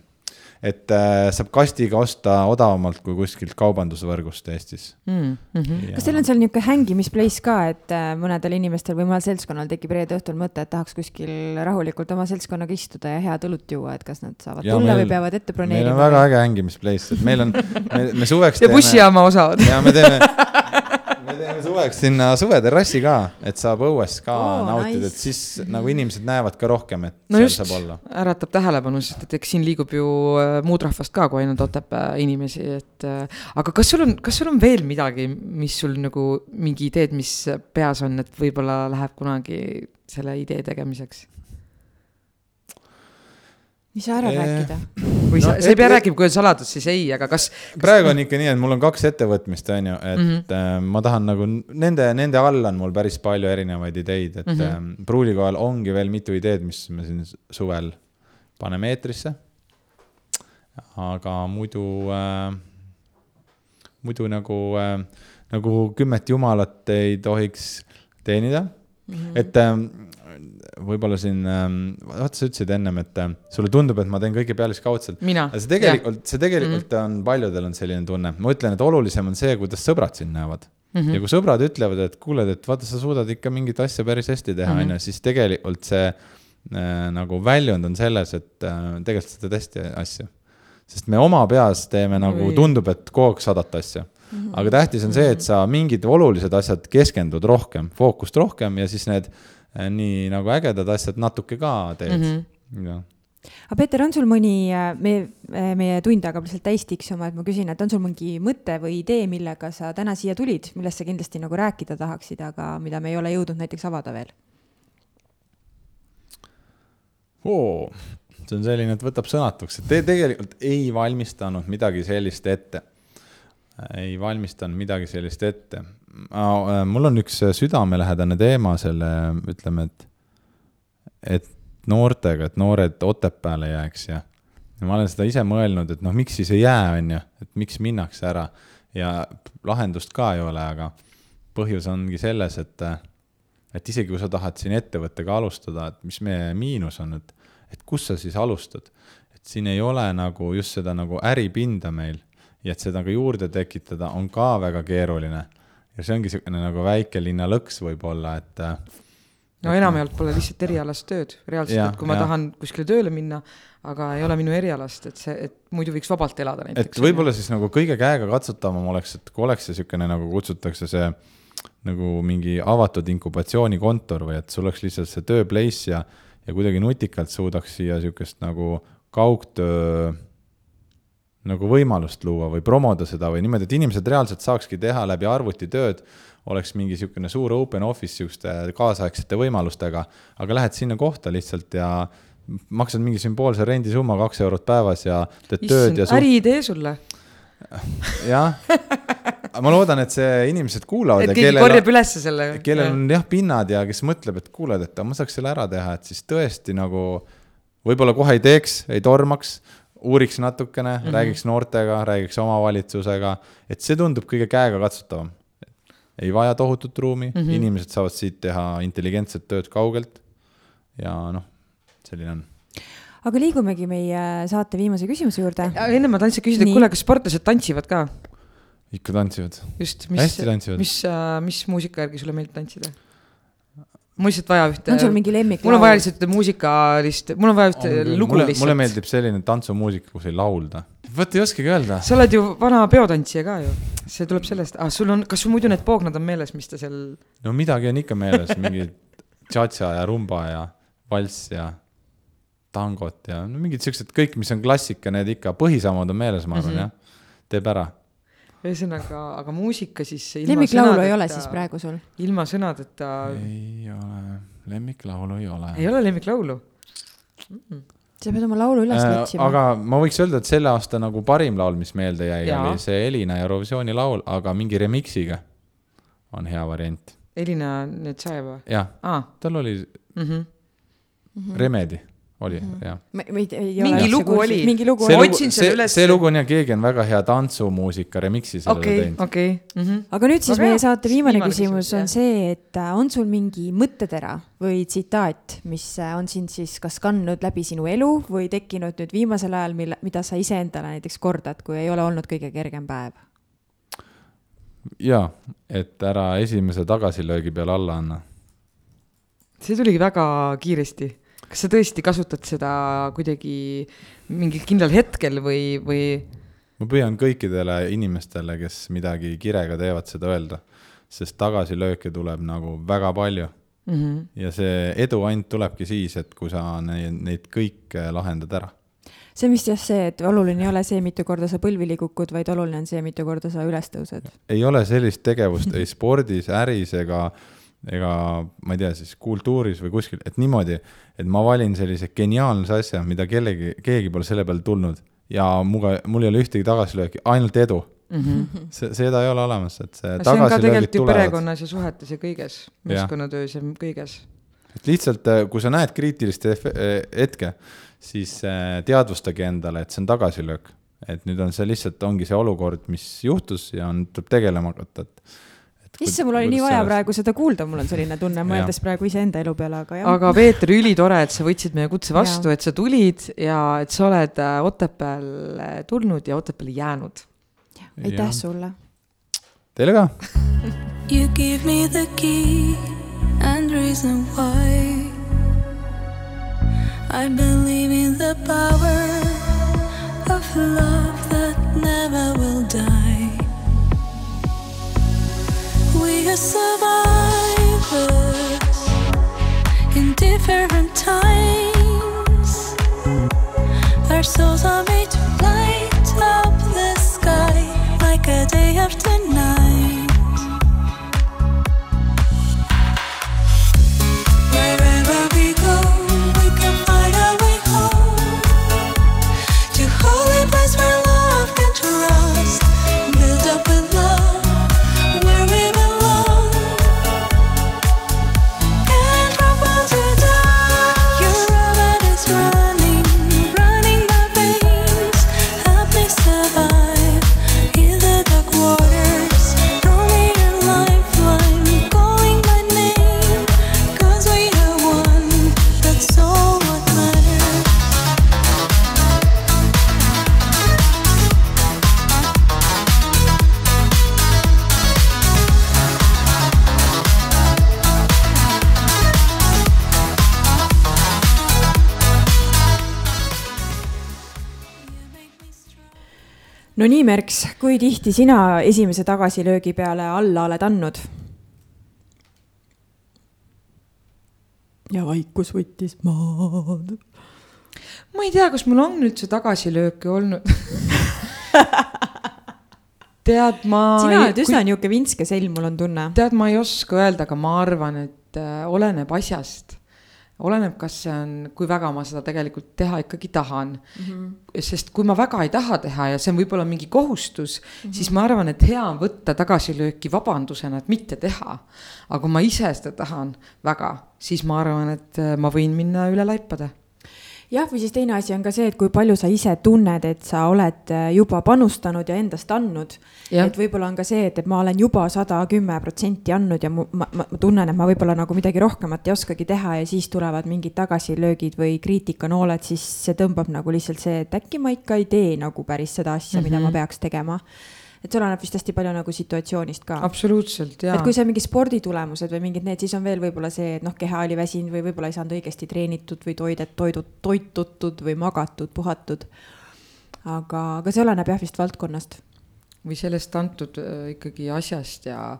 et äh, saab kastiga osta odavamalt kui kuskilt kaubandusvõrgust Eestis mm. -hmm. Ja... kas teil on seal niisugune hängimisplace ka, et äh, mõnedel inimestel või mõnel seltskonnal tekib reede õhtul mõte, et tahaks kuskil rahulikult oma seltskonnaga istuda ja head õlut juua, et kas nad saavad ja tulla meil, või peavad ette broneerima? meil on väga äge hängimisplace, et meil on, me, me suveks teeme. bussijaama osavad. ja me teeme teeme suveks sinna suveterrassi ka, et saab õues ka oh, nautida nice., et siis nagu inimesed näevad ka rohkem, et no seal just, saab olla. äratab tähelepanu, sest et eks siin liigub ju äh, muud rahvast ka kui ainult Otepää inimesi, et äh, aga kas sul on, kas sul on veel midagi, mis sul nagu mingi ideed, mis peas on, et võib-olla läheb kunagi selle idee tegemiseks? mis ära rääkida? Või no, sa, sa ei pea rääkima, kui on saladus, siis ei, aga kas, kas.... praegu on ikka nii, et mul on kaks ettevõtmist, on ju, et mm -hmm. ma tahan nagu nende, nende all on mul päris palju erinevaid ideid, et mm -hmm. äh, pruulikohal ongi veel mitu ideed, mis me siin suvel paneme eetrisse. aga muidu äh,, muidu nagu äh,, nagu kümmet jumalat ei tohiks teenida mm. -hmm. et äh, võib-olla siin, ähm, vaata, sa ütlesid ennem, et äh, sulle tundub, et ma teen kõike pealiskaudselt. aga see tegelikult, see tegelikult mm -hmm. on, paljudel on selline tunne. ma ütlen, et olulisem on see, kuidas sõbrad sind näevad mm. -hmm. ja kui sõbrad ütlevad, et kuule, et vaata, sa suudad ikka mingit asja päris hästi teha, mhm. on ju, siis tegelikult see äh, nagu väljund on selles, et äh, tegelikult sa teed hästi asju. sest me oma peas teeme nagu, tundub, et kogu aeg sadat asja -hmm. aga tähtis on see, et sa mingid olulised asjad keskendud rohkem, fookust rohkem ja siis need Äh, nii nagu ägedad asjad natuke ka teed mm, -hmm. jah aga Peeter, on sul mõni, äh, me, äh, meie tund hakkab lihtsalt täis tiksuma, et ma küsin, et on sul mingi mõte või idee, millega sa täna siia tulid, millest sa kindlasti nagu rääkida tahaksid, aga mida me ei ole jõudnud näiteks avada veel oo, see on selline, et võtab sõnatuks, et te tegelikult ei valmistanud midagi sellist ette. Ei valmistanud midagi sellist ette. Äh, mul on üks äh, südamelähedane teema selle, ütleme, et, et noortega, et noored Otepääle jääks ja, ja ma olen seda ise mõelnud, et noh, miks siis ei jää, on ju, et miks minnakse ära. Ja lahendust ka ei ole, aga põhjus ongi selles, et, et isegi kui sa tahad siin ettevõttega alustada, et mis meie miinus on, et, et kus sa siis alustad, et siin ei ole nagu just seda nagu äripinda meil ja et seda ka juurde tekitada on ka väga keeruline ja see ongi niisugune nagu väikelinna lõks võib-olla, et äh, no enamjaolt pole lihtsalt erialast tööd, reaalselt, et kui ma ja. tahan kuskile tööle minna, aga ei ole minu erialast, et see, et muidu võiks vabalt elada näiteks. et võib-olla siis nagu kõige käegakatsutavam oleks, et kui oleks see niisugune nagu kutsutakse see nagu mingi avatud inkubatsioonikontor või et sul oleks lihtsalt see töö place ja, ja kuidagi nutikalt suudaks siia niisugust nagu kaugtöö nagu võimalust luua või promoda seda või niimoodi, et inimesed reaalselt saakski teha läbi arvuti tööd, oleks mingi niisugune suur open office niisuguste kaasaegsete võimalustega, aga lähed sinna kohta lihtsalt ja maksad mingi sümboolse rendisumma, kaks eurot päevas ja teed tööd ja suht.... äriidee sulle. jah, ma loodan, et see inimesed kuulavad. et keegi korjab ülesse selle. kellel on jah pinnad ja kes mõtleb, et kuuled, et ma saaks selle ära teha, et siis tõesti nagu võib-olla kohe ei teeks, ei tormaks, uuriks natukene mm, -hmm. räägiks noortega, räägiks omavalitsusega, et see tundub kõige käegakatsutavam. ei vaja tohutut ruumi mm, -hmm. inimesed saavad siit teha intelligentset tööd kaugelt. ja noh, selline on aga liigumegi meie saate viimase küsimuse juurde. enne ma tahtsin küsida, kuule, kas sportlased tantsivad ka? ikka tantsivad. just, mis, mis, äh, mis muusika järgi sulle meeldib tantsida? Mul lihtsalt vaja ühte. on sul mingi lemmik? mul on vaja lihtsalt muusikalist, mul on vaja ühte on, lugu mulle, lihtsalt. mulle meeldib selline tantsumuusika, kus ei laulda. vot ei oskagi öelda. sa oled ju vana peotantsija ka ju, see tuleb sellest ah,, sul on, kas sul muidu need poognad on meeles, mis ta seal? no midagi on ikka meeles, mingi tšatša ja rumba ja valss ja tangot ja no mingid siuksed kõik, mis on klassika, need ikka, põhisammud on meeles, ma arvan mm -hmm. jah, teeb ära ühesõnaga, aga muusika siis. lemmiklaulu ei ole siis praegu sul? ilma sõnadeta. ei ole, lemmiklaulu ei ole. ei ole lemmiklaulu mm? -mm. sa pead oma laulu üles otsima äh,. aga ma võiks öelda, et selle aasta nagu parim laul, mis meelde jäi, oli see Elina Eurovisiooni laul, aga mingi remix'iga on hea variant. Elina Netšajeva? jah ah., tal oli mm -hmm. Remedi oli mm, -hmm. jah. mingi lugu oli. mingi lugu oli. otsin selle üles. see lugu on ja keegi on väga hea tantsumuusika remix'i sellele okay, teinud. okei okay. mm, -hmm. aga nüüd siis aga meie saate viimane, viimane küsimus on jah. see, et äh, on sul mingi mõttetera või tsitaat, mis äh, on sind siis kas kandnud läbi sinu elu või tekkinud nüüd viimasel ajal, mille, mida sa iseendale näiteks kordad, kui ei ole olnud kõige kergem päev? jaa, et ära esimese tagasilöögi peale alla anna. see tuligi väga kiiresti kas sa tõesti kasutad seda kuidagi mingil kindlal hetkel või, või? ma püüan kõikidele inimestele, kes midagi kirega teevad, seda öelda, sest tagasilööke tuleb nagu väga palju mm. -hmm. ja see edu ainult tulebki siis, et kui sa neid, neid kõike lahendad ära see on vist jah see, et oluline ei ole see, mitu korda sa põlvili kukud, vaid oluline on see, mitu korda sa üles tõused. ei ole sellist tegevust ei spordis, äris ega äh, ega ma ei tea, siis kultuuris või kuskil, et niimoodi, et ma valin sellise geniaalse asja, mida kellegi, keegi pole selle peale tulnud ja muga, mul ei ole ühtegi tagasilööki, ainult edu mm. -hmm. see, seda ei ole olemas, et see, on ka tegelikult ju perekonnas ja suhetes ja kõiges, meeskonnatöös ja kõiges. et lihtsalt, äh, kui sa näed kriitilist äh, hetke, siis äh, teadvustage endale, et see on tagasilöök. et nüüd on see lihtsalt, ongi see olukord, mis juhtus ja on, tuleb tegelema hakata, et issand, mul oli nii vaja praegu seda kuulda, mul on selline tunne, mõeldes praegu iseenda elu peale, aga jah. aga Peeter, ülitore, et sa võtsid meie kutse vastu, et sa tulid ja et sa oled äh, Otepääle tulnud ja Otepääle jäänud. aitäh sulle. Teile ka. You give me the key and reason why I believe in the power of love are survivors in different times. Our souls are made to light up the sky like a day after night. No nii, Merks, kui tihti sina esimese tagasilöögi peale alla oled andnud? ja vaikus võttis maad. ma ei tea, kas mul on üldse tagasilööke olnud tead, ma. sina oled üsna kui... niisugune vintske selg, mul on tunne. tead, ma ei oska öelda, aga ma arvan, et äh, oleneb asjast oleneb, kas see on, kui väga ma seda tegelikult teha ikkagi tahan mm. -hmm. sest kui ma väga ei taha teha ja see on võib-olla mingi kohustus mm, -hmm. siis ma arvan, et hea on võtta tagasilööki vabandusena, et mitte teha. aga kui ma ise seda tahan väga, siis ma arvan, et äh, ma võin minna üle laipade jah, või siis teine asi on ka see, et kui palju sa ise tunned, et sa oled äh, juba panustanud ja endast andnud. et võib-olla on ka see, et, et ma olen juba sada kümme protsenti andnud ja mu, ma, ma, ma tunnen, et ma võib-olla nagu midagi rohkemat ei oskagi teha ja siis tulevad mingid tagasilöögid või kriitikanooled, siis see tõmbab nagu lihtsalt see, et äkki ma ikka ei tee nagu päris seda asja mm, -hmm. mida ma mhm. peaks tegema et see oleneb vist hästi palju nagu situatsioonist ka. absoluutselt, jaa. et kui see on mingi sporditulemused või mingid need, siis on veel võib-olla see, et noh, keha oli väsinud või võib-olla ei saanud õigesti treenitud või toidet, toidud, toitutud või magatud, puhatud. aga, aga see oleneb jah vist valdkonnast. või sellest antud äh, ikkagi asjast ja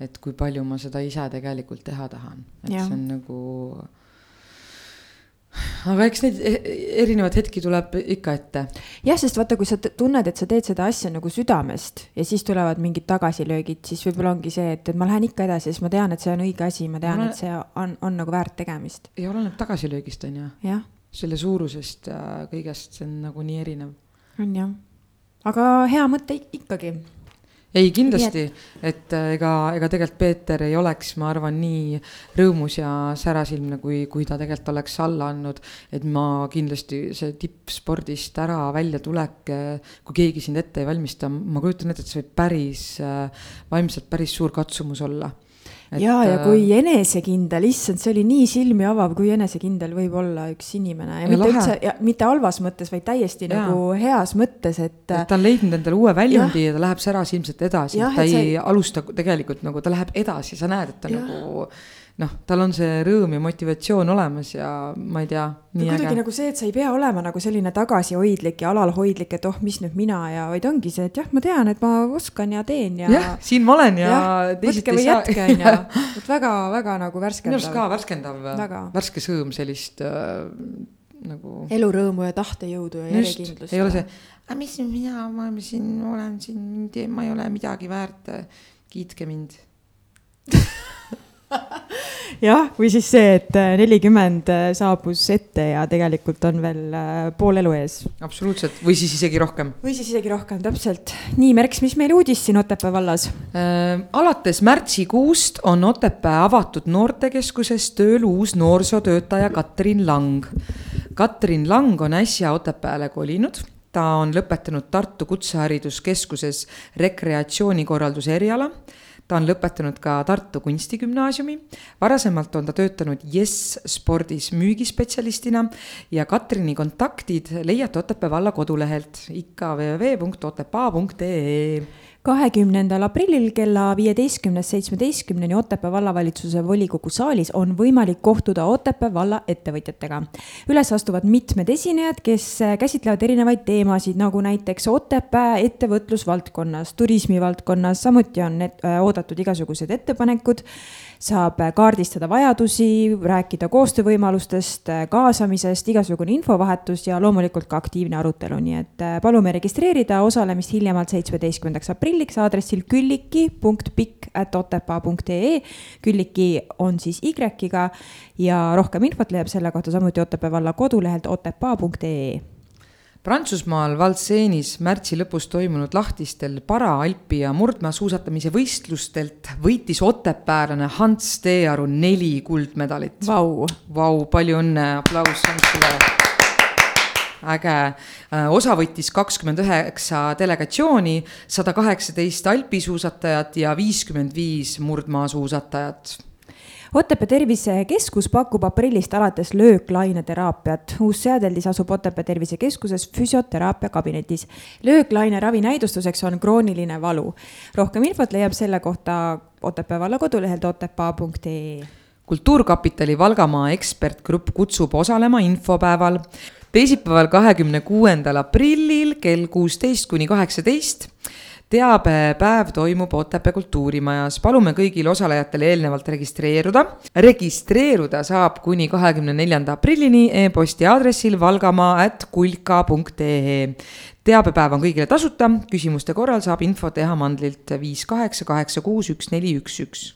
et kui palju ma seda ise tegelikult teha tahan, et ja. see on nagu aga eks neid e-, erinevaid hetki tuleb ikka ette. jah, sest vaata, kui sa tunned, et sa teed seda asja nagu südamest ja siis tulevad mingid tagasilöögid, siis võib-olla ongi see, et, et ma lähen ikka edasi, sest ma tean, et see on õige asi, ma tean, et see on, on nagu väärt tegemist. ja oleneb tagasilöögist, on ju. selle suurusest ja kõigest, see on nagu nii erinev. on jah, aga hea mõte ikkagi ei, kindlasti, et äh, ega, ega tegelikult Peeter ei oleks, ma arvan, nii rõõmus ja särasilmne, kui, kui ta tegelikult oleks alla andnud. et ma kindlasti see tippspordist ära väljatulek, äh, kui keegi sind ette ei valmista, ma kujutan ette, et see võib päris äh, vaimselt päris suur katsumus olla et.... ja, ja kui äh, enesekindel, issand, see oli nii silmi avav, kui enesekindel võib olla üks inimene ja, ja mitte lahe. üldse, ja mitte halvas mõttes, vaid täiesti ja. nagu heas mõttes, et. ta on leidnud endale uue väljundi ja, ja ta läheb särasilmselt edasi, ta ei see... alusta tegelikult nagu, ta läheb edasi, sa näed, et ta ja. nagu noh, tal on see rõõm ja motivatsioon olemas ja ma ei tea. kuidagi nagu see, et sa ei pea olema nagu selline tagasihoidlik ja alalhoidlik, et oh, mis nüüd mina ja, vaid ongi see, et jah, ma tean, et ma oskan ja teen ja. jah, siin ma olen ja. võtke või jätke on ju, et väga-väga nagu värskendav. minu arust ka värskendav, värske sõõm sellist äh, nagu. elurõõmu ja tahtejõudu ja järjekindlust. ei ole see, aga mis nüüd mina, ma siin olen siin, ma ei ole midagi väärt, kiitke mind jah, või siis see, et äh, nelikümmend äh, saabus ette ja tegelikult on veel äh, pool elu ees. absoluutselt, või siis isegi rohkem. või siis isegi rohkem, täpselt. nii, Merks, mis meil uudis siin Otepää vallas äh,? alates märtsikuust on Otepää avatud noortekeskuses tööl uus noorsootöötaja Katrin Lang. Katrin Lang on äsja Otepääle kolinud ta on lõpetanud Tartu Kutsehariduskeskuses rekreatsioonikorralduse eriala ta on lõpetanud ka Tartu Kunstigümnaasiumi. varasemalt on ta töötanud Yes spordis müügispetsialistina ja Katrini kontaktid leiate Otepää valla kodulehelt ikka www.otepaa.ee kahekümnendal aprillil kella viieteistkümnest seitsmeteistkümneni Otepää vallavalitsuse volikogu saalis on võimalik kohtuda Otepää valla ettevõtjatega. üles astuvad mitmed esinejad, kes käsitlevad erinevaid teemasid, nagu näiteks Otepää ettevõtlusvaldkonnas, turismivaldkonnas, samuti on need, äh, oodatud igasugused ettepanekud saab kaardistada vajadusi, rääkida koostöövõimalustest, kaasamisest, igasugune infovahetus ja loomulikult ka aktiivne arutelu, nii et äh, palume registreerida osalemist hiljemalt seitsmeteistkümnendaks aprilliks aadressil külliki.pikk.otepaa.ee. Külliki on siis Y-ga ja rohkem infot leiab selle kohta samuti Otepää valla kodulehelt otepaa.ee Prantsusmaal Valseenis märtsi lõpus toimunud lahtistel para-alpi ja murdmaasuusatamise võistlustelt võitis otepäällane Hans Teearu neli kuldmedalit. Vau, Vau, palju õnne, aplaus Hansile. äge, äh, osa võttis kakskümmend üheksa delegatsiooni, sada kaheksateist alpisuusatajat ja viiskümmend viis murdmaasuusatajat Otepää Tervisekeskus pakub aprillist alates lööklaineteraapiat. uus seadeldis asub Otepää Tervisekeskuses füsioteraapia kabinetis. lööklaine ravi näidustuseks on krooniline valu. rohkem infot leiab selle kohta Otepää valla kodulehelt otepaa.ee kultuurkapitali Valgamaa ekspertgrupp kutsub osalema infopäeval teisipäeval, kahekümne kuuendal aprillil kell kuusteist kuni kaheksateist teabepäev toimub Otepää kultuurimajas, palume kõigil osalejatel eelnevalt registreeruda. registreeruda saab kuni kahekümne neljanda aprillini e-posti aadressil valgamaa at kulka.ee teabepäev on kõigile tasuta, küsimuste korral saab infot teha mandlilt viis kaheksa kaheksa kuus üks neli üks üks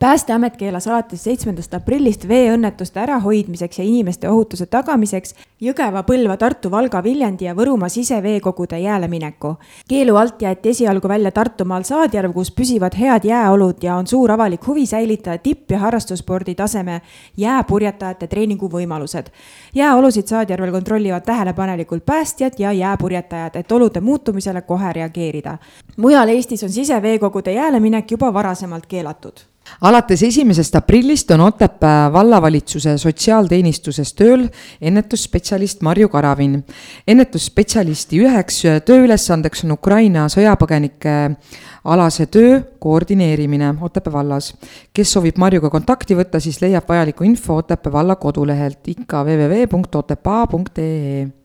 päästeamet keelas alates seitsmendast aprillist veeõnnetuste ärahoidmiseks ja inimeste ohutuse tagamiseks Jõgeva, Põlva, Tartu, Valga, Viljandi ja Võrumaa siseveekogude jääle mineku. keelu alt jäeti esialgu välja Tartumaal Saadjärv, kus püsivad head jääolud ja on suur avalik huvi säilitada tipp- ja harrastusspordi taseme jääpurjetajate treeninguvõimalused. jääolusid Saadjärvel kontrollivad tähelepanelikult päästjad ja jääpurjetajad, et olude muutumisele kohe reageerida. mujal Eestis on siseveekogude jääle minek juba varasemalt keelatud alates esimesest aprillist on Otepää vallavalitsuse sotsiaalteenistuses tööl ennetusspetsialist Marju Karavin. ennetusspetsialisti üheks tööülesandeks on Ukraina sõjapõgenike alase töö koordineerimine Otepää vallas. kes soovib Marjuga kontakti võtta, siis leiab vajalikku info Otepää valla kodulehelt ikka www.otepaa.ee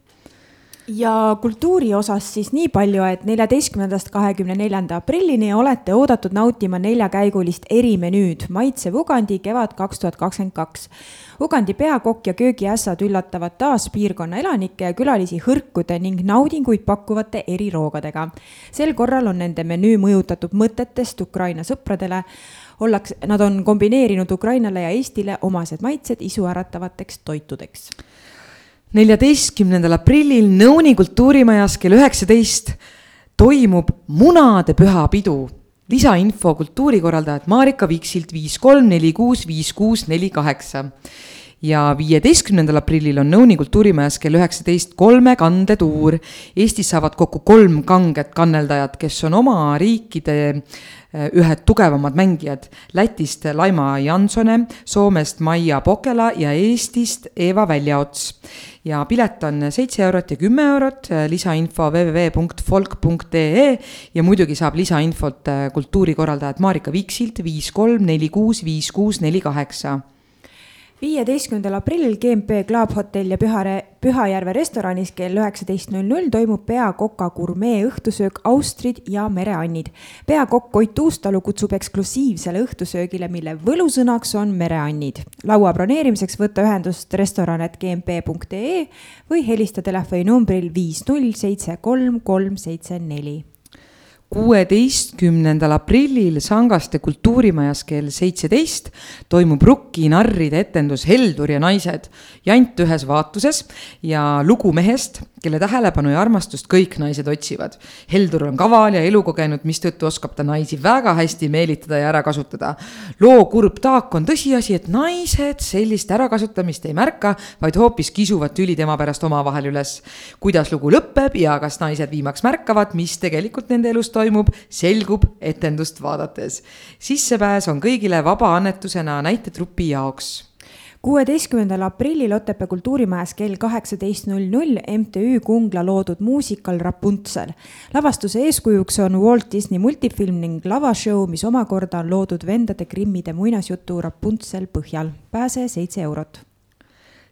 ja kultuuri osas siis nii palju, et neljateistkümnendast kahekümne neljanda aprillini olete oodatud nautima neljakäigulist erimenüüd Maitsev Ugandi kevad kaks tuhat kakskümmend kaks. Ugandi peakokk ja köögiässad üllatavad taas piirkonna elanikke ja külalisi hõrkude ning naudinguid pakkuvate eriroogadega. sel korral on nende menüü mõjutatud mõtetest Ukraina sõpradele ollakse, nad on kombineerinud Ukrainale ja Eestile omased maitsed isuäratavateks toitudeks neljateistkümnendal aprillil Nõuni kultuurimajas kell üheksateist toimub munadepüha pidu. lisainfo kultuurikorraldajad Marika Viksilt viis kolm neli kuus viis kuus neli kaheksa. ja viieteistkümnendal aprillil on Nõuni kultuurimajas kell üheksateist kolme kandetuur. Eestis saavad kokku kolm kanget kanneldajat, kes on oma riikide Äh, ühed tugevamad mängijad. Lätist Laima Jansone, Soomest Maia Pokela ja Eestist Eeva Väljaots. ja pilet on seitse eurot ja kümme eurot, äh, lisainfo www.folk.ee ja muidugi saab lisainfot äh, kultuurikorraldajat Marika Viksilt viis kolm neli kuus viis kuus neli kaheksa viieteistkümnendal aprillil GMP Club hotell ja Pühare, Pühajärve restoranis kell üheksateist null null toimub peakoka gurmee õhtusöök Austrid ja mereannid. peakokk Koit Uustalu kutsub eksklusiivsele õhtusöögile, mille võlusõnaks on mereannid. laua broneerimiseks võtta ühendust restoran.gmp.ee või helista telefoninumbril viis null seitse kolm kolm seitse neli kuueteistkümnendal aprillil Sangaste kultuurimajas kell seitseteist toimub Rukki narride etendus Heldur ja naised. jant ühes vaatuses ja lugu mehest, kelle tähelepanu ja armastust kõik naised otsivad. Heldur on kaval ja elukogenud, mistõttu oskab ta naisi väga hästi meelitada ja ära kasutada. loo kurb taak on tõsiasi, et naised sellist ärakasutamist ei märka, vaid hoopis kisuvad tüli tema pärast omavahel üles. kuidas lugu lõpeb ja kas naised viimaks märkavad, mis tegelikult nende elus toimub toimub, selgub etendust vaadates. sissepääs on kõigile vaba annetusena näitetrupi jaoks kuueteistkümnendal aprillil Otepää kultuurimajas kell kaheksateist null null MTÜ Kungla loodud muusikal Rapuntsel. lavastuse eeskujuks on Walt Disney multifilm ning lavashow, mis omakorda on loodud vendade Grimmide muinasjutu Rapuntsel põhjal. pääse seitse eurot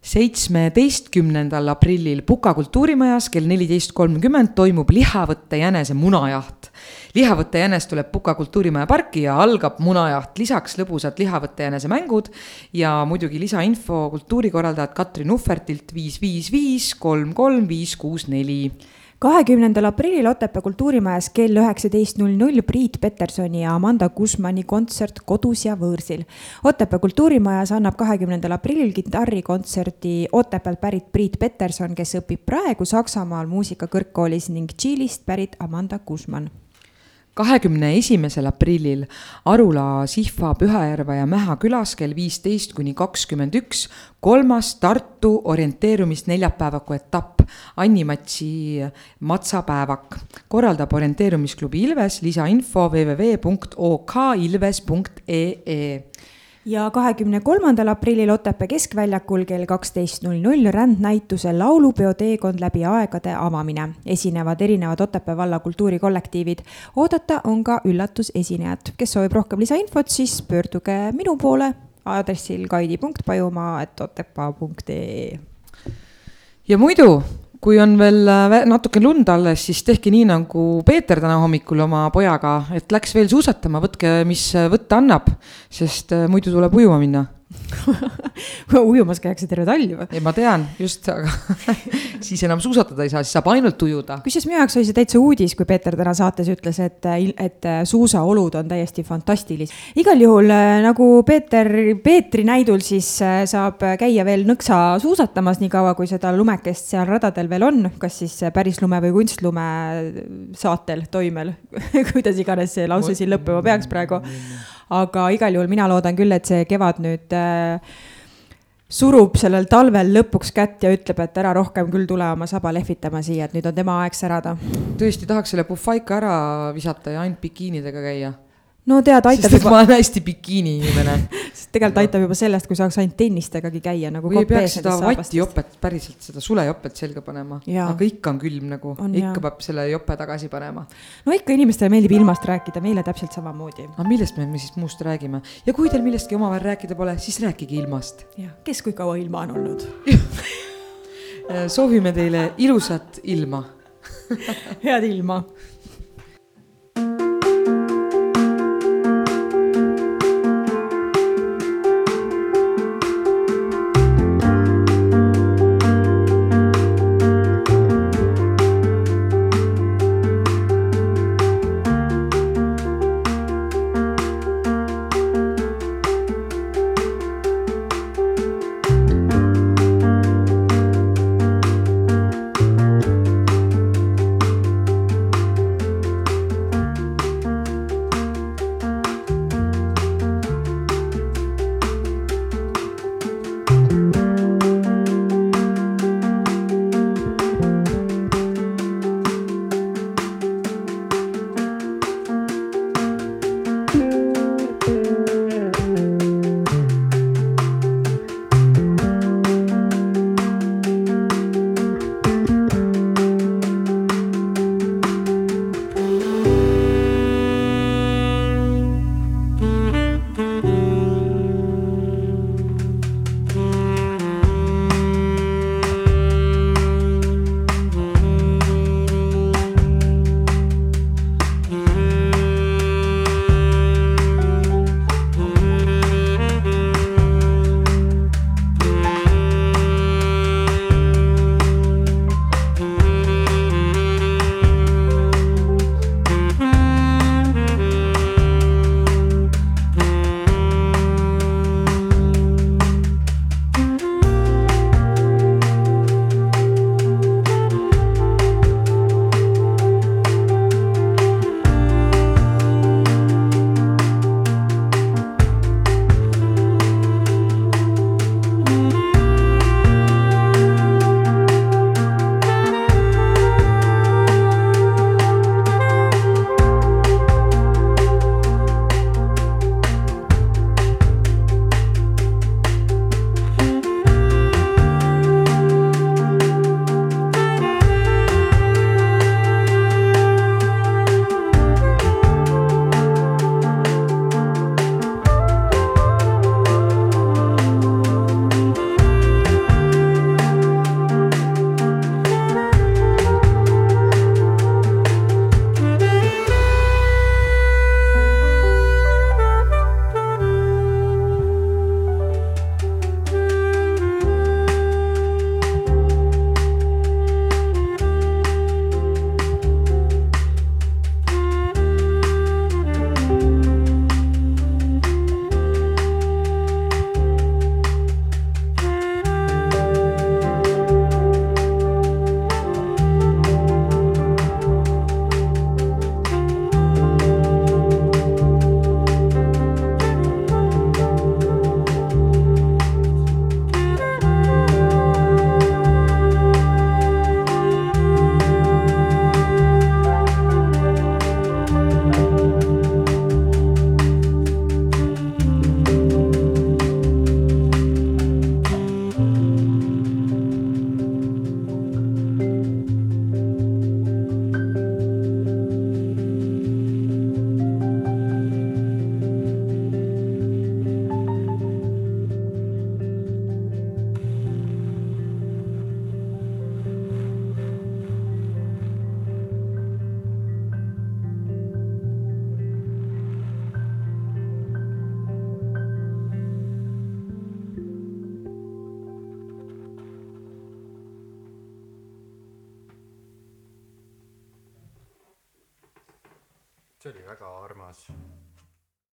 seitsmeteistkümnendal aprillil Puka kultuurimajas kell neliteist kolmkümmend toimub lihavõtte jänese munajaht. lihavõtte jänes tuleb Puka kultuurimaja parki ja algab munajaht, lisaks lõbusad lihavõtte jänese mängud ja muidugi lisainfo kultuurikorraldajad Katrin Uhvertilt viis, viis, viis, kolm, kolm, viis, kuus, neli kahekümnendal aprillil Otepää kultuurimajas kell üheksateist null null Priit Petersoni ja Amanda Guzmani kontsert Kodus ja võõrsil. Otepää kultuurimajas annab kahekümnendal aprillil kitarrikontserti Otepäält pärit Priit Peterson, kes õpib praegu Saksamaal muusikakõrgkoolis ning Tšiilist pärit Amanda Guzman kahekümne esimesel aprillil Arula, Sihva, Pühajärve ja Mäha külas kell viisteist kuni kakskümmend üks kolmas Tartu orienteerumist neljapäevaku etapp, Anni Matsi matsapäevak. korraldab orienteerumisklubi Ilves, lisainfo www.okilves.ee ja kahekümne kolmandal aprillil Otepää keskväljakul kell kaksteist null null rändnäituse Laulupeo teekond läbi aegade avamine. esinevad erinevad Otepää valla kultuurikollektiivid. oodata on ka üllatusesinejat. kes soovib rohkem lisainfot, siis pöörduge minu poole aadressil kaidi.pajumaa.otepaa.ee. ja muidu kui on veel äh, natuke lund alles, siis tehke nii nagu Peeter täna hommikul oma pojaga, et läks veel suusatama, võtke, mis võtta annab, sest äh, muidu tuleb ujuma minna ujumas käiakse terve talv ei, ma tean just, aga siis enam suusatada ei saa, siis saab ainult ujuda. kusjuures minu jaoks oli see täitsa uudis, kui Peeter täna saates ütles, et, et suusaolud on täiesti fantastilised. igal juhul äh, nagu Peeter, Peetri näidul siis äh, saab käia veel nõksa suusatamas, niikaua kui seda lumekest seal radadel veel on, kas siis päris lume või kunstlume saatel, toimel, kuidas iganes see lause siin lõppema peaks praegu. Aga igal juhul mina loodan küll, et see kevad nüüd äh, surub sellel talvel lõpuks kätt ja ütleb, et ära rohkem küll tule oma saba lehvitama siia, et nüüd on tema aeg särada. tõesti tahaks selle puhvaika ära visata ja ainult bikiinidega käia. No tead, sest aitab et juba ma, olen hästi bikiini inimene. sest tegelikult aitab juba sellest, kui saaks ainult tennistegagi käia nagu või ei peaks seda vatijopet, päriselt seda sulejopet selga panema. Aga ikka on külm nagu, ikka jaa. peab selle jope tagasi panema. no ikka inimestele meeldib ilmast rääkida, meile täpselt samamoodi. aga millest me, me siis muust räägime ja kui teil millestki omavahel rääkida pole, siis rääkige ilmast. jah, kes kui kaua ilma on olnud. soovime teile ilusat ilma head ilma